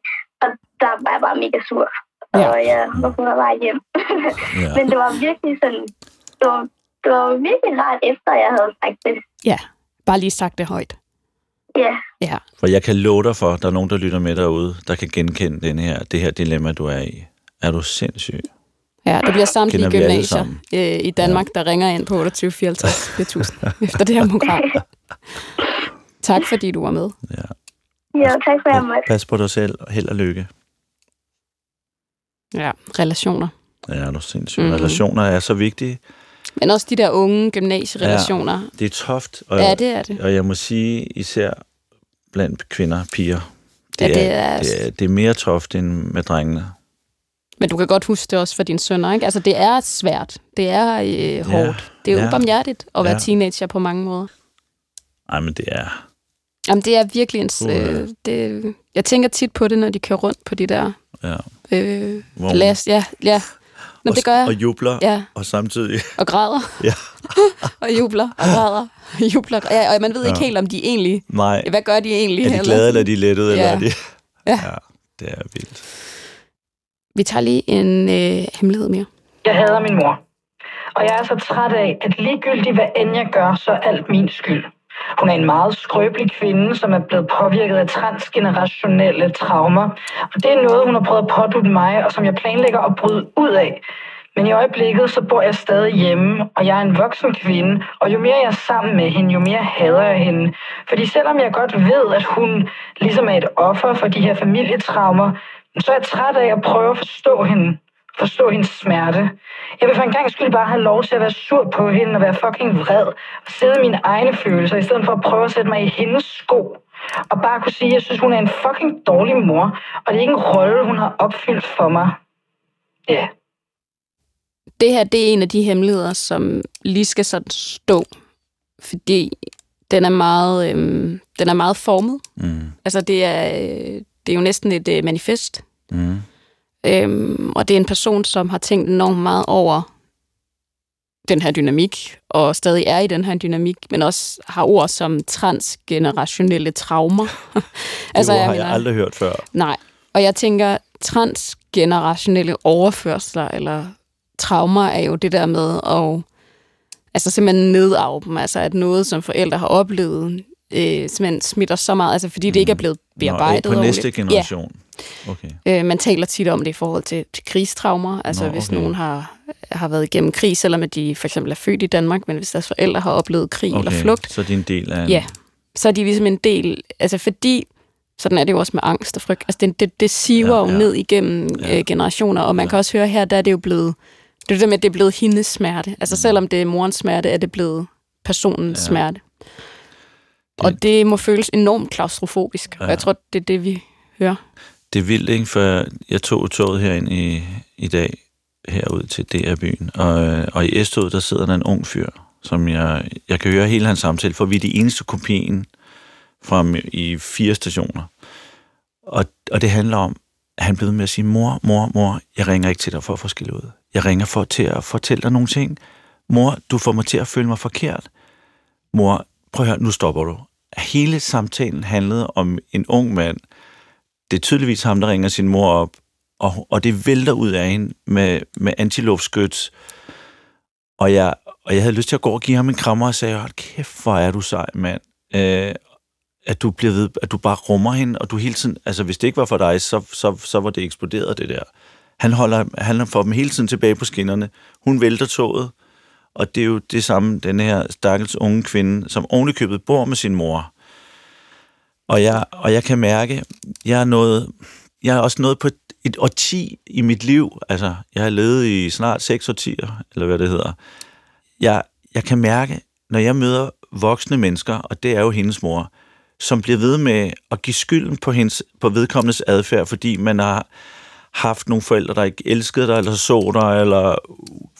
Og der var jeg bare mega sur. Ja. Og jeg var på vej hjem. Ja. [LAUGHS] Men det var virkelig sådan, det var, det var virkelig rart efter, jeg havde sagt det. Bare lige sagt det højt. Ja, Ja. For jeg kan love dig for, at der er nogen, der lytter med derude, der kan genkende den her, det her dilemma, du er i. Er du sindssyg? Ja, der bliver samtlige gymnasier øh, i Danmark, ja. der ringer ind på 28 54 4000 efter det her program. Tak fordi du var med. Ja. ja tak for, at jeg. Pas på dig selv, og held og lykke. Ja, relationer. Ja, er du sindssyg. Mm. Relationer er så vigtige. Men også de der unge gymnasierelationer. Det er toft, og, Ja, det er det. og jeg må sige, især blandt kvinder piger, det, Ja, det er, er- det, er, det er mere toft end med drengene. Men du kan godt huske det også for dine sønner, ikke? Altså, det er svært. Det er øh, hårdt. Det er ja. ubarmhjertigt at være Ja. teenager på mange måder. Nej, men det er... Jamen, det er virkelig en... Øh, det, jeg tænker tit på det, når de kører rundt på de der... Ja. Øh, Hvor- last, ja, ja. Nå, og, det gør jeg. Og jubler, Ja, og samtidig... og græder. [LAUGHS] Ja. [LAUGHS] og jubler, og græder. jubler. Ja, og man ved ikke Ja. helt, om de egentlig... Nej, Hvad gør de egentlig? er de heller? glade, eller er de lettede, eller Ja. er de... Ja. ja, det er vildt. Vi tager lige en øh, hemmelighed mere. Jeg hader min mor. Og jeg er så træt af, at ligegyldigt hvad end jeg gør, så er alt min skyld. Hun er en meget skrøbelig kvinde, som er blevet påvirket af transgenerationelle traumer. Og det er noget, hun har prøvet at pådutte mig, og som jeg planlægger at bryde ud af. Men i øjeblikket, så bor jeg stadig hjemme, og jeg er en voksen kvinde, og jo mere jeg er sammen med hende, jo mere hader jeg hende. Fordi selvom jeg godt ved, at hun ligesom er et offer for de her familietraumer, så er jeg træt af at prøve at forstå hende. Forstå hendes smerte. Jeg vil for en gang skyld bare have lov til at være sur på hende og være fucking vred. Og sidde i mine egne følelser, i stedet for at prøve at sætte mig i hendes sko. Og bare kunne sige, at jeg synes, hun er en fucking dårlig mor. Og det er ikke en rolle, hun har opfyldt for mig. Ja. Yeah. Det her, det er en af de hemmeligheder, som lige skal sådan stå. Fordi den er meget, øhm, den er meget formet. Mm. Altså, det er, øh, det er jo næsten et øh, manifest. Mm. Øhm, og det er en person, som har tænkt enormt meget over den her dynamik, og stadig er i den her dynamik, men også har ord som transgenerationelle traumer. [LAUGHS] Altså, det ord har jeg aldrig hørt før. Nej, og jeg tænker, transgenerationelle overførsler eller traumer er jo det der med at altså simpelthen nedarve dem, altså at noget, som forældre har oplevet øh, simpelthen smitter så meget, altså fordi det ikke er blevet bearbejdet Nå, på næste ordentligt. generation. Okay. Ja, øh, man taler tit om det i forhold til, til krigstraumer, altså Nå, hvis okay. nogen har, har været igennem krig, selvom de for eksempel er født i Danmark, men hvis deres forældre har oplevet krig okay. eller flugt, Så det er en del af en... ja, så er de ligesom en del, altså fordi, sådan er det jo også med angst og frygt, altså det, det, det siver Ja, ja, jo ned igennem Ja. øh, generationer, og man Ja. kan også høre her, der er det jo blevet, det er det med, at det er blevet hendes smerte. Altså selvom det er morens smerte, er det blevet personens Ja. ja. Og det må føles enormt klaustrofobisk, ja. og jeg tror, det er det, vi hører. Det er vildt, ikke? For jeg tog toget herind i, i dag, herud til DR-byen, og, og i S-toget, der sidder der en ung fyr, som jeg, jeg kan høre hele hans samtale, for vi er de eneste kopien fra i fire stationer. Og, og det handler om, at han blev med at sige, mor, mor, mor, jeg ringer ikke til dig for at få skille ud. Jeg ringer for til at fortælle dig nogle ting. Mor, du får mig til at føle mig forkert. Mor, prøv at høre, nu stopper du. Hele samtalen handlede om en ung mand, det er tydeligvis ham, der ringer sin mor op, og, og det vælter ud af hende med, med antiluftskyts. Og jeg, og jeg havde lyst til at gå og give ham en krammer og sagde, hold kæft, hvor er du sej, mand. Øh, at du bliver ved, at du bare rummer hende, og du hele tiden, altså hvis det ikke var for dig, så, så, så var det eksploderet, det der. Han holder, han får dem hele tiden tilbage på skinnerne. Hun vælter toget, og det er jo det samme, den her stakkels unge kvinde, som ovenikøbet bor med sin mor. Og jeg, og jeg kan mærke, jeg er, noget, jeg er også nået på et, et årti i mit liv. Altså, jeg har levet i snart seks årtier, eller hvad det hedder. Jeg, jeg kan mærke, når jeg møder voksne mennesker, og det er jo hendes mor, som bliver ved med at give skylden på, hendes, på vedkommendes adfærd, fordi man har haft nogle forældre, der ikke elskede dig, eller så dig, eller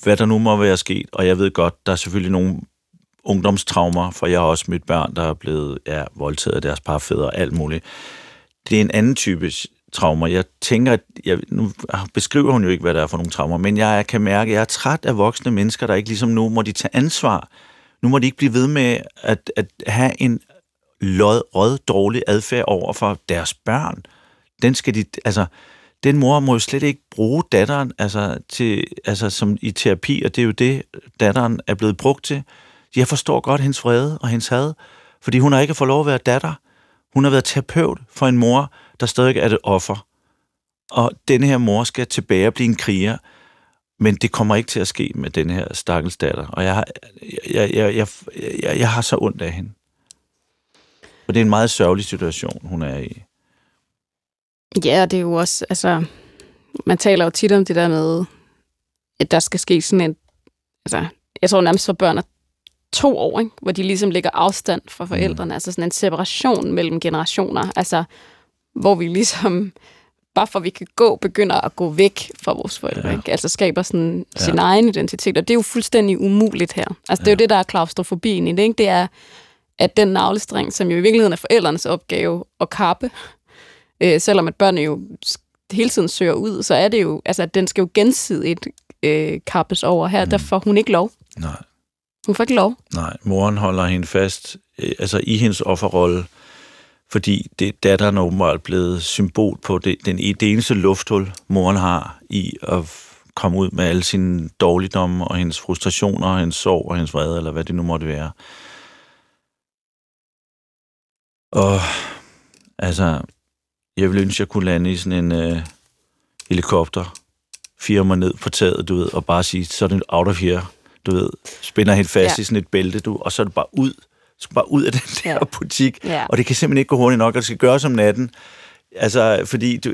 hvad der nu må være sket. Og jeg ved godt, der er selvfølgelig nogle ungdomstraumer, for jeg har også mødt børn, der er blevet ja, voldtaget af deres parfædre og alt muligt. Det er en anden type traumer. Jeg tænker, at jeg, nu beskriver hun jo ikke, hvad der er for nogle traumer, men jeg kan mærke, at jeg er træt af voksne mennesker, der ikke ligesom nu må de tage ansvar. Nu må de ikke blive ved med at, at have en lod, rød, dårlig adfærd over for deres børn. Den skal de, altså, den mor må jo slet ikke bruge datteren altså, til, altså, som i terapi, og det er jo det, datteren er blevet brugt til. Jeg forstår godt hendes vrede og hendes had, fordi hun har ikke fået lov at være datter. Hun har været terapeut for en mor, der stadig er et offer. Og denne her mor skal tilbage og blive en kriger, men det kommer ikke til at ske med den her stakkels datter. Og jeg har, jeg, jeg, jeg, jeg, jeg har så ondt af hende. Og det er en meget sørgelig situation, hun er i. Ja, og det er jo også, altså, man taler jo tit om det der med, at der skal ske sådan en, altså, jeg tror nærmest for børn er to år, ikke? hvor de ligesom lægger afstand fra forældrene, mm. altså sådan en separation mellem generationer, altså, hvor vi ligesom, bare for at vi kan gå, begynder at gå væk fra vores forældre, Ja. ja. ikke? altså skaber sådan Ja. sin egen identitet, og det er jo fuldstændig umuligt her. Altså, det er jo det, der er klaustrofobien i det, ikke? Det er, at den navlestreng, som jo i virkeligheden er forældrenes opgave at kappe, øh, selvom at børnene jo hele tiden søger ud, så er det jo, altså den skal jo gensidigt øh, kappes over her, mm. der får hun ikke lov. Nej. Hun får ikke lov. Nej, moren holder hende fast øh, altså i hendes offerrolle, fordi det, datteren er åbenbart blevet symbol på det, den, det eneste lufthul, moren har i at komme ud med alle sine dårligdomme og hendes frustrationer, og hendes sorg og hendes vrede, eller hvad det nu måtte være. Og altså, jeg ville ønske, jeg kunne lande i sådan en øh, helikopter, fire mig ned på taget, du ved, og bare sige, så er det out of here, du ved, spænder helt fast ja. I sådan et bælte, du, og så er det bare ud, så bare ud af den der ja. Butik, Ja. og det kan simpelthen ikke gå hurtigt nok, og det skal gøres om natten. Altså, fordi du,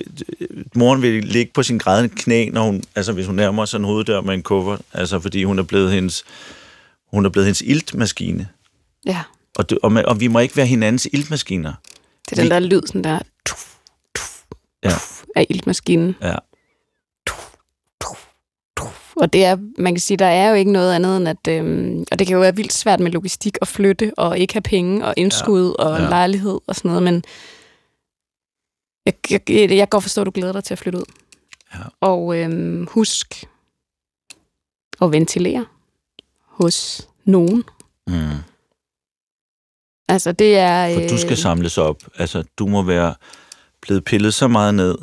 moren vil ligge på sin grædende knæ, når hun, altså hvis hun nærmer sig en hoveddør med en kuffert, altså fordi hun er blevet hendes, hun er blevet hendes iltmaskine. Ja, Og, du, og, og vi må ikke være hinandens iltmaskiner. det er den der lyd, sådan der, Ja. tuf, af iltmaskinen. Ja. Og det er, man kan sige, der er jo ikke noget andet end at, øhm, og det kan jo være vildt svært med logistik og flytte, og ikke have penge og indskud ja. og Ja. lejlighed og sådan noget, men jeg, jeg, jeg, jeg kan godt forstå, at du glæder dig til at flytte ud. Ja. Og øhm, husk at ventilere hos nogen. Mm. Altså det er... For du skal samles op. Altså, du må være blevet pillet så meget ned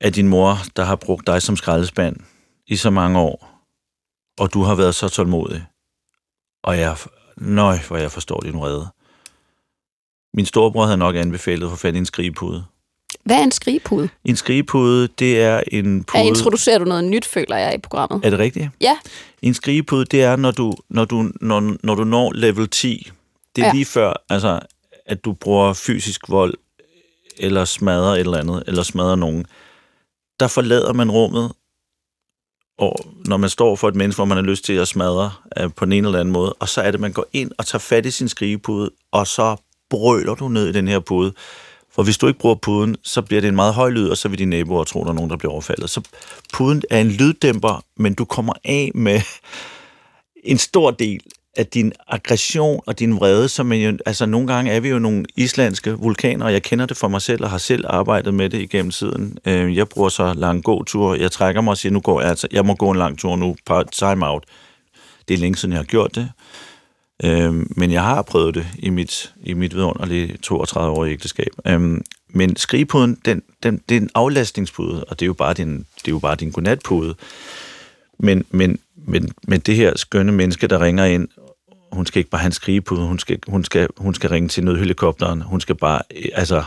af din mor, der har brugt dig som skraldespand i så mange år, og du har været så tålmodig. Og jeg, nøj, hvor jeg forstår din vrede. Min storebror havde nok anbefalet at få fat i en skrigepude. Hvad er en skrigepude? En skrigepude, det er en pude... Ja, introducerer du noget nyt, føler jeg, i programmet? Er det rigtigt? Ja. En skrigepude, det er, når du, når du, når, når du når level 10. Det er ja. lige før, altså, at du bruger fysisk vold, eller smadrer et eller andet, eller smadrer nogen. Der forlader man rummet, og når man står for et menneske, hvor man har lyst til at smadre øh, på den ene eller anden måde, og så er det, man går ind og tager fat i sin skrigepude, og så brøler du ned i den her pude. For hvis du ikke bruger puden, så bliver det en meget høj lyd, og så vil dine naboer tro, der er nogen, der bliver overfaldet. Så puden er en lyddæmper, men du kommer af med en stor del at din aggression og din vrede, som man jo, altså nogle gange er vi jo nogle islandske vulkaner, og jeg kender det for mig selv, og har selv arbejdet med det igennem tiden. Øh, Jeg bruger så lang gåtur, jeg trækker mig og siger, nu går jeg, altså, jeg må gå en lang tur nu, time out. Det er længe siden, jeg har gjort det. Øhm, men jeg har prøvet det i mit, i mit vidunderlige 32-årige ægteskab. Øhm, men skrigepuden, den, den, det er en aflastningspude, og det er jo bare din, det er jo bare din godnatpude. Men, men, men, men det her skønne menneske, der ringer ind, hun skal ikke bare have en skrigepude, hun skal, hun skal, hun skal ringe til nødhelikopteren, hun skal bare, øh, altså,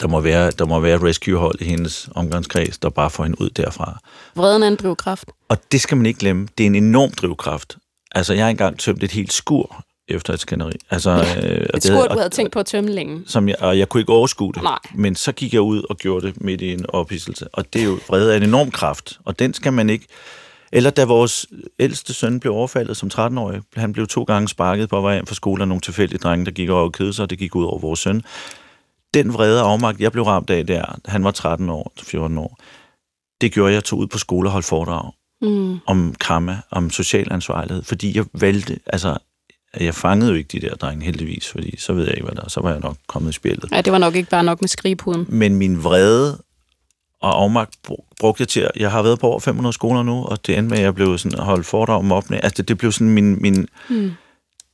der må være, der må være rescuehold i hendes omgangskreds, der bare får hende ud derfra. Vreden er en drivkraft. Og det skal man ikke glemme. Det er en enorm drivkraft. Altså, jeg har engang tømt et helt skur efter et skænderi. Altså, øh, og Et skur, du havde tænkt på at tømme længe. som jeg, og jeg kunne ikke overskue det. Nej. Men så gik jeg ud og gjorde det midt i en ophidselse. Og det er jo vrede af en enorm kraft, og den skal man ikke... Eller da vores ældste søn blev overfaldet som 13-årig, han blev to gange sparket på vej hjem fra skole af nogle tilfældige drenge, der gik over og kedede sig, og det gik ud over vores søn. Den vrede afmagt, jeg blev ramt af der, han var 13 år, 14 år, det gjorde jeg tog ud på skole og holdt foredrag Mm. om karma, om social ansvarlighed, fordi jeg valgte, altså, jeg fangede jo ikke de der drenge heldigvis, fordi så ved jeg ikke, hvad der er. Så var jeg nok kommet i spillet. Ja, det var nok ikke bare nok med skrigepuden. Men min vrede og afmagt br- brugte jeg til, at- jeg har været på over 500 skoler nu, og det endte med, at jeg blev sådan holdt foredrag om mobning. Altså, det, det blev sådan min, min Mm.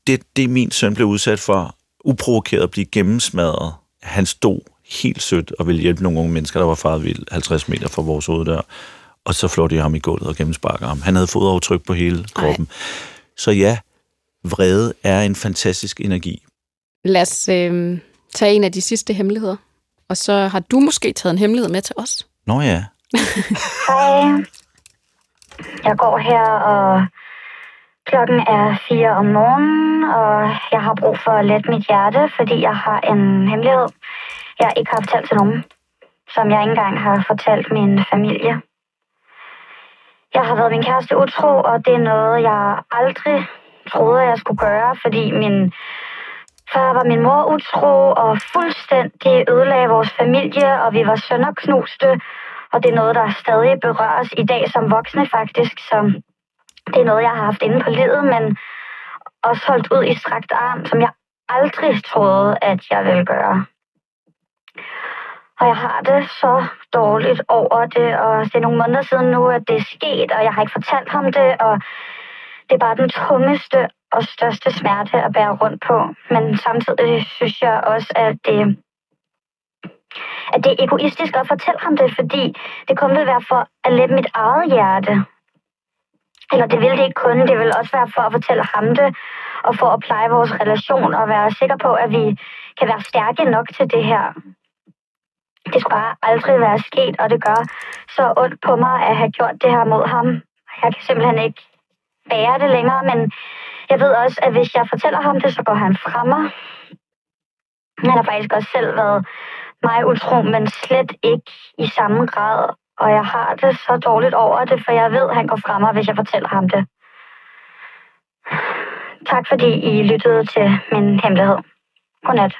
det, det min søn blev udsat for, uprovokeret at blive gennemsmadret. Han stod helt sødt og ville hjælpe nogle unge mennesker, der var faret vild 50 meter fra vores hoveddør. Og så flår de ham i gulvet og gennemsparker ham. Han havde fodaftryk på hele kroppen. Så ja, vrede er en fantastisk energi. Lad os øh, tage en af de sidste hemmeligheder. Og så har du måske taget en hemmelighed med til os. Nå ja, Hej. Jeg går her, og klokken er fire om morgenen, og jeg har brug for at lette mit hjerte, fordi jeg har en hemmelighed, jeg ikke har fortalt til nogen, som jeg ikke engang har fortalt min familie. Jeg har været min kæreste utro, og det er noget, jeg aldrig troede, jeg skulle gøre, fordi min så var min mor utro og fuldstændig ødelagde vores familie, og vi var sønderknuste, og det er noget, der stadig berøres i dag som voksne faktisk, så det er noget, jeg har haft inde på livet, men også holdt ud i strakt arm, som jeg aldrig troede, at jeg ville gøre. Og jeg har det så dårligt over det, og det er nogle måneder siden nu, at det er sket, og jeg har ikke fortalt ham det, og det er bare den tungeste og største smerte at bære rundt på. Men samtidig synes jeg også, at det, at det er egoistisk at fortælle ham det, fordi det kun vil være for at lette mit eget hjerte. Eller det vil det ikke kun, det vil også være for at fortælle ham det, og for at pleje vores relation, og være sikker på, at vi kan være stærke nok til det her. Det skulle bare aldrig være sket, og det gør så ondt på mig at have gjort det her mod ham. Jeg kan simpelthen ikke bære det længere, men jeg ved også, at hvis jeg fortæller ham det, så går han fra mig. Han har faktisk også selv været mig utro, men slet ikke i samme grad. Og jeg har det så dårligt over det, for jeg ved, at han går fra mig, hvis jeg fortæller ham det. Tak fordi I lyttede til min hemmelighed. Godnat.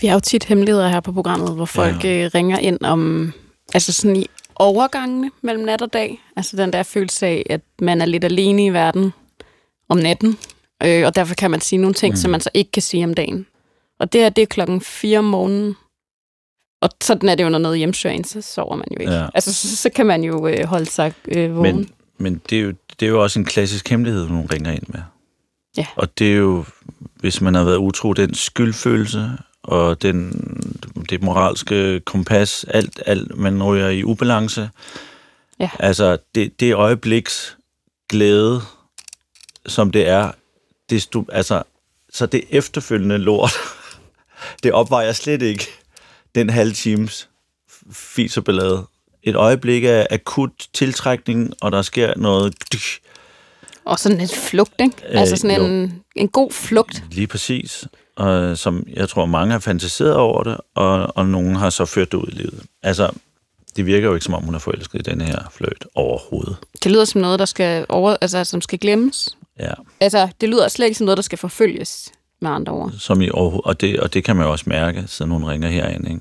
Vi har jo tit hemmeligheder her på programmet, hvor folk ja. ringer ind om, altså sådan i overgangene mellem nat og dag. Altså den der følelse af, at man er lidt alene i verden om natten, øh, og derfor kan man sige nogle ting, mm. som man så ikke kan sige om dagen. Og det her, det er klokken 4 om morgenen, og sådan er det jo, når noget hjemsøger så sover man jo ikke. Ja. Altså, så, så kan man jo øh, holde sig øh, vågen. men, men det, er jo, det er jo også en klassisk hemmelighed, nogen ringer ind med. Ja. Og det er jo, hvis man har været utro, den skyldfølelse og den, det moralske kompas, alt, alt, man ryger i ubalance. Ja. Altså, det, det øjebliks glæde, som det er, desto, altså, så det efterfølgende lort, [LAUGHS] det opvejer slet ikke den halve times fis og ballade. Et øjeblik af akut tiltrækning, og der sker noget... Og sådan et flugt, ikke? Øh, altså sådan jo. en, en god flugt. Lige præcis. Og som jeg tror, mange har fantaseret over det, og, og nogen har så ført det ud i livet. Altså, det virker jo ikke, som om hun er forelsket i denne her fløjt overhovedet. Det lyder som noget, der skal, over, altså, som skal glemmes. Ja, Altså, det lyder slet ikke som noget, der skal forfølges, med andre ord. som i overhovedet, og det, og det kan man jo også mærke, siden hun ringer herind. Ikke?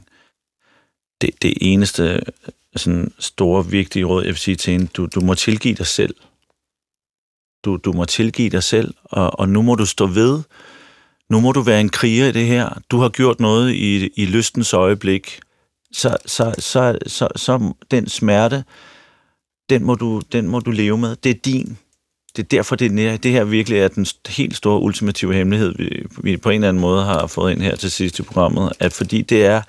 Det, det eneste sådan store, vigtige råd, jeg vil sige til hende, du, du må tilgive dig selv. Du, du må tilgive dig selv, og, og nu må du stå ved. Nu må du være en kriger i det her. Du har gjort noget i, i lystens øjeblik. Så, så, så, så, så den smerte, den må, du, den må du leve med. Det er din. Det er derfor, det, er, det her virkelig er den helt store ultimative hemmelighed, vi, vi på en eller anden måde har fået ind her til sidst i programmet. At fordi det er,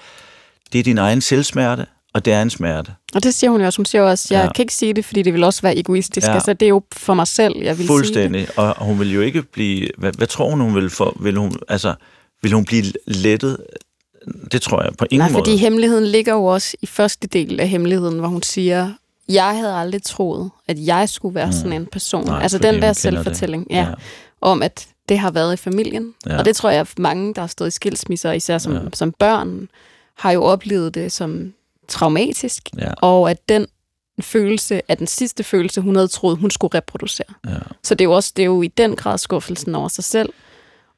det er din egen selvsmerte, og det er en smerte. Og det siger hun jo også. Hun siger også, jeg Ja. kan ikke sige det, fordi det vil også være egoistisk. Ja. Altså, det er jo for mig selv, jeg vil sige det. Fuldstændig. Og hun vil jo ikke blive... Hvad, hvad tror hun, hun vil få? Vil hun, altså, vil hun blive lettet? Det tror jeg på ingen Nej, måde. fordi hemmeligheden ligger jo også i første del af hemmeligheden, hvor hun siger, jeg havde aldrig troet, at jeg skulle være mm. sådan en person. Nej, altså den der det. selvfortælling, ja, Ja. om at det har været i familien. Ja. Og det tror jeg, at mange, der har stået i skilsmisser, især som, ja. som børn, har jo oplevet det som traumatisk. Ja. Og at den følelse er den sidste følelse, hun havde troet, hun skulle reproducere. Ja. Så det er jo også det er jo i den grad skuffelsen over sig selv,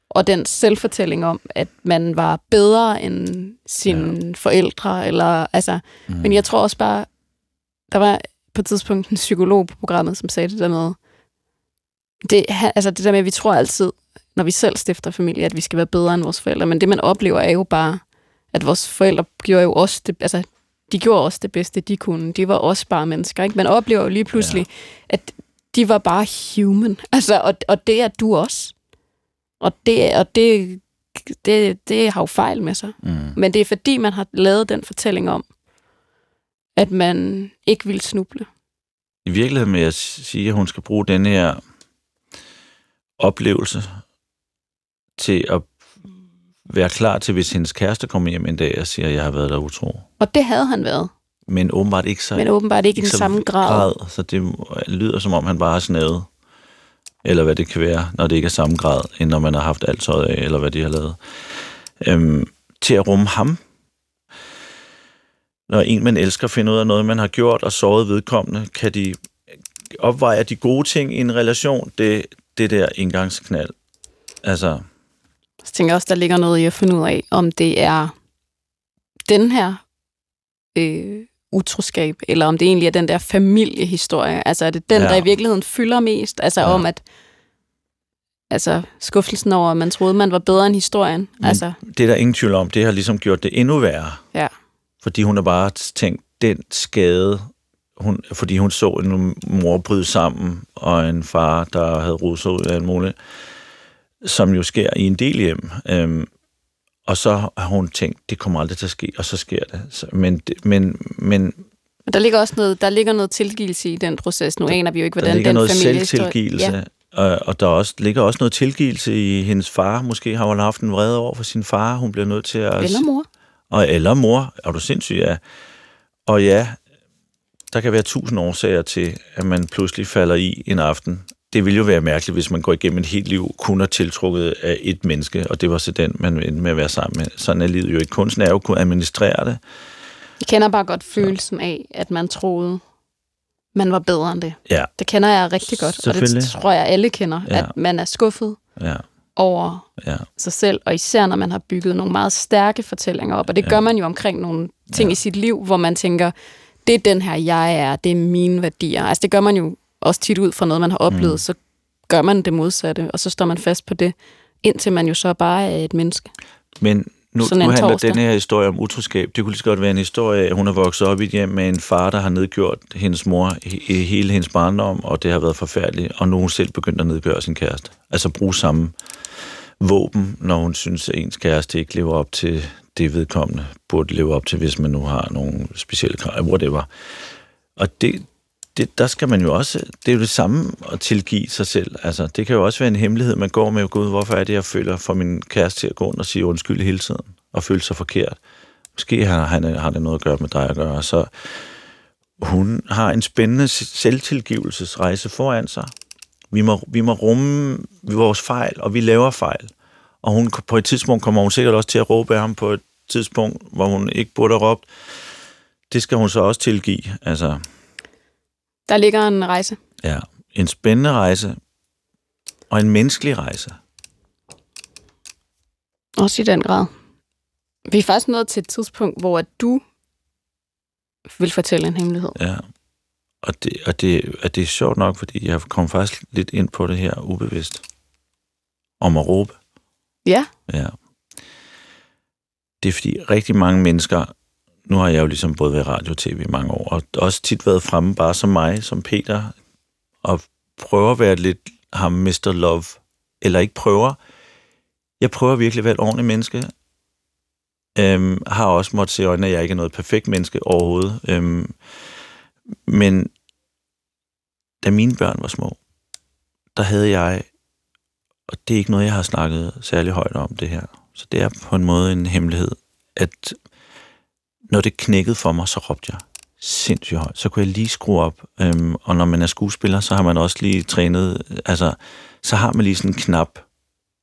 og den selvfortælling om, at man var bedre end sine ja. forældre, eller altså, mm. men jeg tror også bare, der var på et tidspunkt en psykolog på programmet, som sagde det der med, det, altså det der med, at vi tror altid, når vi selv stifter familie, at vi skal være bedre end vores forældre, men det man oplever er jo bare, at vores forældre gjorde jo også det, altså de gjorde også det bedste, de kunne. De var også bare mennesker, ikke? Man oplever jo lige pludselig, ja. at de var bare human. [LAUGHS] Altså, og, og det er du også. Og det, og det, det, det har jo fejl med sig. Mm. Men det er fordi, man har lavet den fortælling om, at man ikke vil snuble. I virkeligheden vil jeg sige, at hun skal bruge den her oplevelse til at være klar til, hvis hendes kæreste kommer hjem en dag og siger, at jeg har været der utro. Og det havde han været. Men åbenbart ikke så, Men åbenbart ikke i den samme grad. Så det lyder, som om han bare har snadet. Eller hvad det kan være, når det ikke er samme grad, end når man har haft alt tøjet af, eller hvad de har lavet. Øhm, til at rumme ham. Når en, man elsker, finder ud af noget, man har gjort og såret vedkommende, kan de opveje de gode ting i en relation, det, det der indgangsknald. Altså, Så tænker jeg også, der ligger noget i at finde ud af, om det er den her øh, utroskab, eller om det egentlig er den der familiehistorie. Altså er det den, Ja. der i virkeligheden fylder mest? Altså Ja. om at altså skuffelsen over, at man troede, man var bedre end historien. Men Altså, det er der ingen tvivl om, det har ligesom gjort det endnu værre. ja. Fordi hun har bare tænkt, den skade, hun, fordi hun så en mor bryde sammen, og en far, der havde sig ud af en muligt, som jo sker i en del hjem. Øhm, og så har hun tænkt, det kommer aldrig til at ske, og så sker det. Så, men, men, men Men der ligger også noget, der ligger noget tilgivelse i den proces. Nu aner vi jo ikke, der hvordan ligger den noget familiehistorie... selvtilgivelse, Ja. og, og der også, ligger også noget tilgivelse i hendes far. Måske har hun haft en vrede over for sin far. Hun bliver nødt til at... Eller mor. Og, eller mor, er du sindssyg, ja. Og ja, der kan være tusind årsager til, at man pludselig falder i en aften. Det ville jo være mærkeligt, hvis man går igennem et helt liv, kun er tiltrukket af et menneske, og det var så den, man endte med at være sammen med. Sådan er livet jo ikke. Kunsten er jo at kunne administrere det. Jeg kender bare godt følelsen af, at man troede, man var bedre end det. Ja, Det kender jeg rigtig godt, og det tror jeg, alle kender. Ja. At man er skuffet ja, over ja. sig selv, og især når man har bygget nogle meget stærke fortællinger op. Og det Ja. gør man jo omkring nogle ting ja. i sit liv, hvor man tænker, det er den her, jeg er, det er mine værdier. Altså det gør man jo også tit ud fra noget, man har oplevet, Mm. så gør man det modsatte, og så står man fast på det, indtil man jo så bare er et menneske. Men nu, nu handler torsdag. den her historie om utroskab. Det kunne lige så godt være en historie at hun er vokset op i et hjem med en far, der har nedgjort hendes mor i i hele hendes barndom, og det har været forfærdeligt, og nu er hun selv begyndt at nedgøre sin kæreste. Altså bruge samme våben, når hun synes, at ens kæreste ikke lever op til det vedkommende, burde leve op til, hvis man nu har nogle specielle krav, whatever. Og det, det, der skal man jo også, det er jo det samme at tilgive sig selv. Altså, det kan jo også være en hemmelighed, man går med, gud, hvorfor er det, jeg føler for min kæreste til at gå rundt og sige undskyld hele tiden, og føle sig forkert. Måske har, han, har det noget at gøre med dig at gøre. Så hun har en spændende selvtilgivelsesrejse foran sig. Vi må, vi må rumme vores fejl, og vi laver fejl. Og hun, på et tidspunkt kommer hun sikkert også til at råbe af ham på et tidspunkt, hvor hun ikke burde have råbt. Det skal hun så også tilgive. Altså, der ligger en rejse. ja, en spændende rejse, og en menneskelig rejse. Også i den grad. Vi er faktisk nået til et tidspunkt, hvor du vil fortælle en hemmelighed. Ja. Og det, og, det, og det er sjovt nok, fordi jeg kom faktisk lidt ind på det her ubevidst. Om at råbe. Ja, Ja. Det er fordi rigtig mange mennesker, nu har jeg jo ligesom både været radio og tv i mange år, og også tit været fremme bare som mig, som Peter, og prøver at være lidt ham Mr. Love, eller ikke prøver. Jeg prøver virkelig at være et ordentligt menneske. Øhm, har også måttet se i øjnene, at jeg ikke er noget perfekt menneske overhovedet. Øhm, men da mine børn var små, der havde jeg og det er ikke noget, jeg har snakket særlig højt om det her. Så det er på en måde en hemmelighed, at når det knækkede for mig, så råbte jeg sindssygt højt. Så kunne jeg lige skrue op. Øhm, og når man er skuespiller, så har man også lige trænet, øh, altså, så har man lige sådan en knap.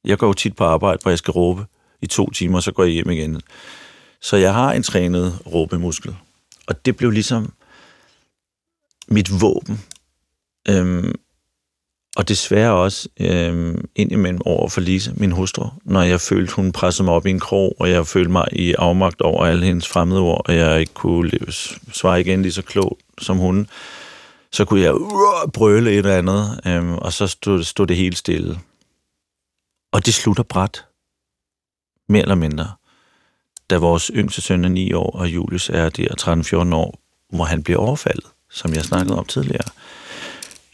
Jeg går jo tit på arbejde, hvor jeg skal råbe i to timer, så går jeg hjem igen. Så jeg har en trænet råbemuskel. Og det blev ligesom mit våben. Øhm, og desværre også øhm, indimellem over for Lise, min hustru, når jeg følte, hun pressede mig op i en krog, og jeg følte mig i afmagt over alle hendes fremmede ord, og jeg ikke kunne svare igen lige så klogt som hun, så kunne jeg uh, brøle et eller andet, øhm, og så stod, stod det helt stille. Og det slutter bræt. Mere eller mindre. Da vores yngste søn er 9 år, og Julius er der 13-14 år, hvor han bliver overfaldet, som jeg snakkede om tidligere.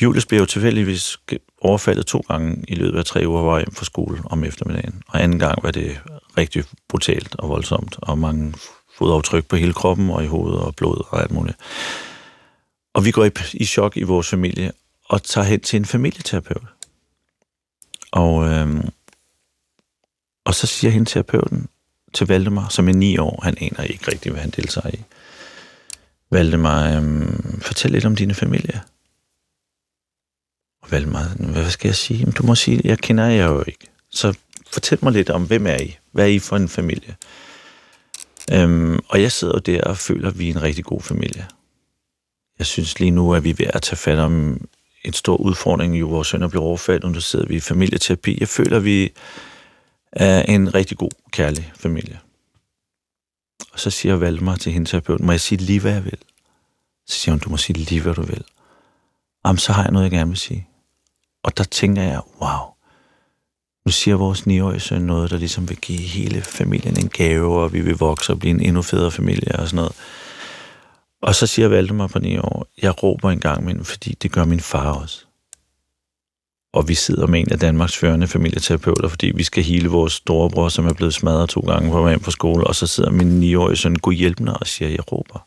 Julius blev jo tilfældigvis overfaldet to gange i løbet af tre uger, hvor jeg hjem fra skole om eftermiddagen. Og anden gang var det rigtig brutalt og voldsomt, og mange fodaftryk på hele kroppen og i hovedet og blod og alt muligt. Og vi går i, i chok i vores familie og tager hen til en familieterapeut. Og, øhm, og så siger hende terapeuten til Valdemar, som er ni år, han aner ikke rigtigt, hvad han deltager i. Valdemar, øhm, fortæl lidt om dine familie. Og hvad skal jeg sige? Du må sige, jeg kender jer jo ikke. Så fortæl mig lidt om, hvem er I? Hvad er I for en familie? Øhm, og jeg sidder jo der og føler, at vi er en rigtig god familie. Jeg synes lige nu, at vi er ved at tage fat om en stor udfordring. Jo, vores søn er blevet overfaldet, og nu sidder vi i familieterapi. Jeg føler, at vi er en rigtig god, kærlig familie. Og så siger Valmar til hende terapeuten, må jeg sige lige, hvad jeg vil? Så siger hun, du må sige lige, hvad du vil. Jamen, så har jeg noget, jeg gerne vil sige. Og der tænker jeg, wow, nu siger vores 9-årige søn noget, der ligesom vil give hele familien en gave, og vi vil vokse og blive en endnu federe familie og sådan noget. Og så siger Valdemar på 9 år, jeg råber en gang imellem, fordi det gør min far også. Og vi sidder med en af Danmarks førende familieterapeuter, fordi vi skal hele vores storebror, som er blevet smadret to gange på vej på skole, og så sidder min 9-årige søn, god hjælp mig, og siger, jeg råber.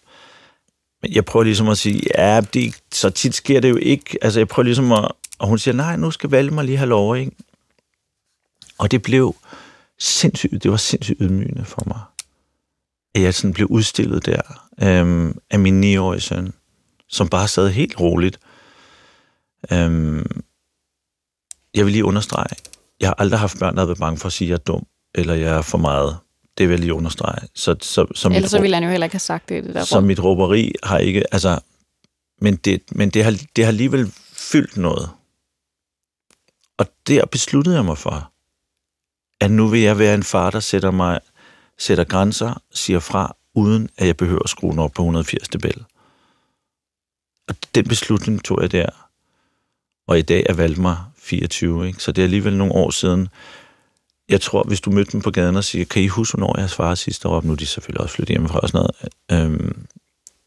Men jeg prøver ligesom at sige, ja, det, så tit sker det jo ikke. Altså, jeg prøver ligesom at... Og hun siger, nej, nu skal Valdemar lige have lov, ikke? Og det blev sindssygt, det var sindssygt ydmygende for mig. At jeg sådan blev udstillet der øhm, af min 9-årige søn, som bare sad helt roligt. Øhm, jeg vil lige understrege, jeg har aldrig haft børn, der har været bange for at sige, at jeg er dum, eller jeg er for meget. Det vil jeg lige understrege. Så, så, så mit ellers så råb- ville han jo heller ikke have sagt det det der så mit råberi har ikke, altså, men det, men det, har, det har alligevel fyldt noget. Og der besluttede jeg mig for, at nu vil jeg være en far, der sætter mig, sætter grænser, siger fra, uden at jeg behøver at skrue den op på 180 dB. Og den beslutning tog jeg der. Og i dag er Valdemar 24, ikke? så det er alligevel nogle år siden. Jeg tror, hvis du mødte dem på gaden og siger, kan I huske, hvornår jeg svarede sidste år? op? Nu er de selvfølgelig også flyttet hjemmefra og sådan noget. Øhm,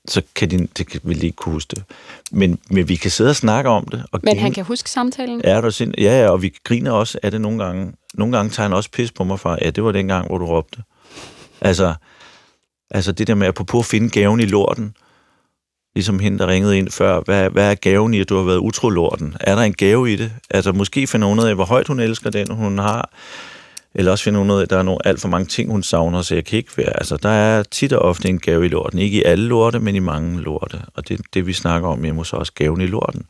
så kan de, det kan, vil de ikke kunne huske det. Men, men vi kan sidde og snakke om det. Og Men han kan huske samtalen. Er du sind? Ja, ja, og vi griner også af det nogle gange. Nogle gange tager han også pis på mig fra, ja, det var den gang, hvor du råbte. Altså, altså det der med, apropos at finde gaven i lorten, Ligesom hende, der ringede ind før. Hvad, hvad er gaven i, at du har været utrolorten? Er der en gave i det? Altså, måske finder hun ud af, hvor højt hun elsker den, hun har. Eller også finder hun ud af, at der er nogle, alt for mange ting, hun savner, så jeg kan ikke være. Altså, der er tit og ofte en gave i lorten. Ikke i alle lorte, men i mange lorte. Og det det, vi snakker om hjemme hos os, gaven i lorten.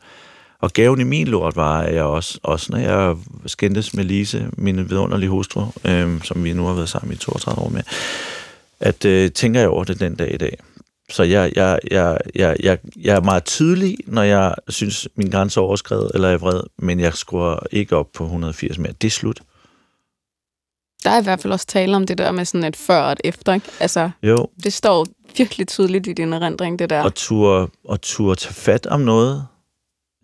Og gaven i min lort var, at jeg også, også når jeg skændtes med Lise, min vidunderlige hustru, øh, som vi nu har været sammen i 32 år med, at øh, tænker jeg over det den dag i dag. Så jeg, jeg, jeg, jeg, jeg, jeg er meget tydelig, når jeg synes, min grænse er overskrevet, eller er vred, men jeg skruer ikke op på 180 mere. Det er slut. Der er i hvert fald også tale om det der med sådan et før og et efter, ikke? Altså, Jo, det står virkelig tydeligt i din erindring, det der. og turde, og turde tage fat om noget,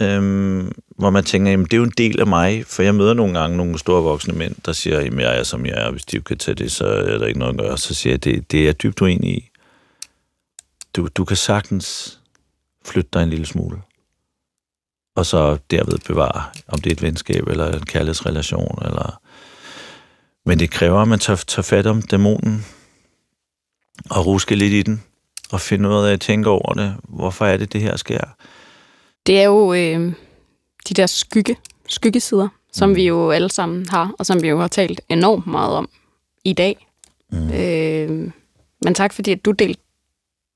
øhm, hvor man tænker, jamen det er jo en del af mig, for jeg møder nogle gange nogle store voksne mænd, der siger, jamen jeg er som jeg er, hvis de kan tage det, så er der ikke noget at gøre. Så siger jeg, det, det er jeg dybt uenig i. Du, du kan sagtens flytte dig en lille smule, og så derved bevare, om det er et venskab, eller en kærlighedsrelation, eller... Men det kræver, at man tager, tager fat om dæmonen, og ruske lidt i den, og finde ud af at tænke over det. Hvorfor er det, det her sker? Det er jo øh, de der skygge, skyggesider, som vi jo alle sammen har, og som vi jo har talt enormt meget om i dag. Mm. Øh, men tak fordi, at du delte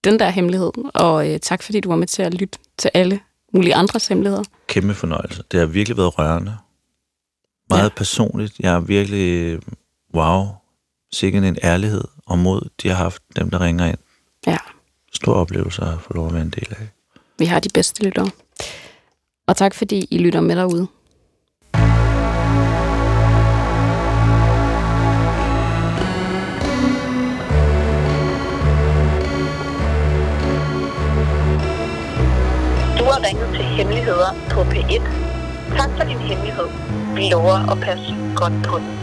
den der hemmelighed, og øh, tak fordi, du var med til at lytte til alle mulige andres hemmeligheder. Kæmpe fornøjelse. Det har virkelig været rørende. Meget ja. personligt. Jeg er virkelig, wow, sikkert en ærlighed og mod, de har haft, dem der ringer ind. Ja, Stor oplevelse at få lov at være en del af. vi har de bedste lyttere. Og tak fordi I lytter med derude. Du har ringet til Hemmeligheder på P1. Tak for din hemmelighed vi lover at passe godt på den.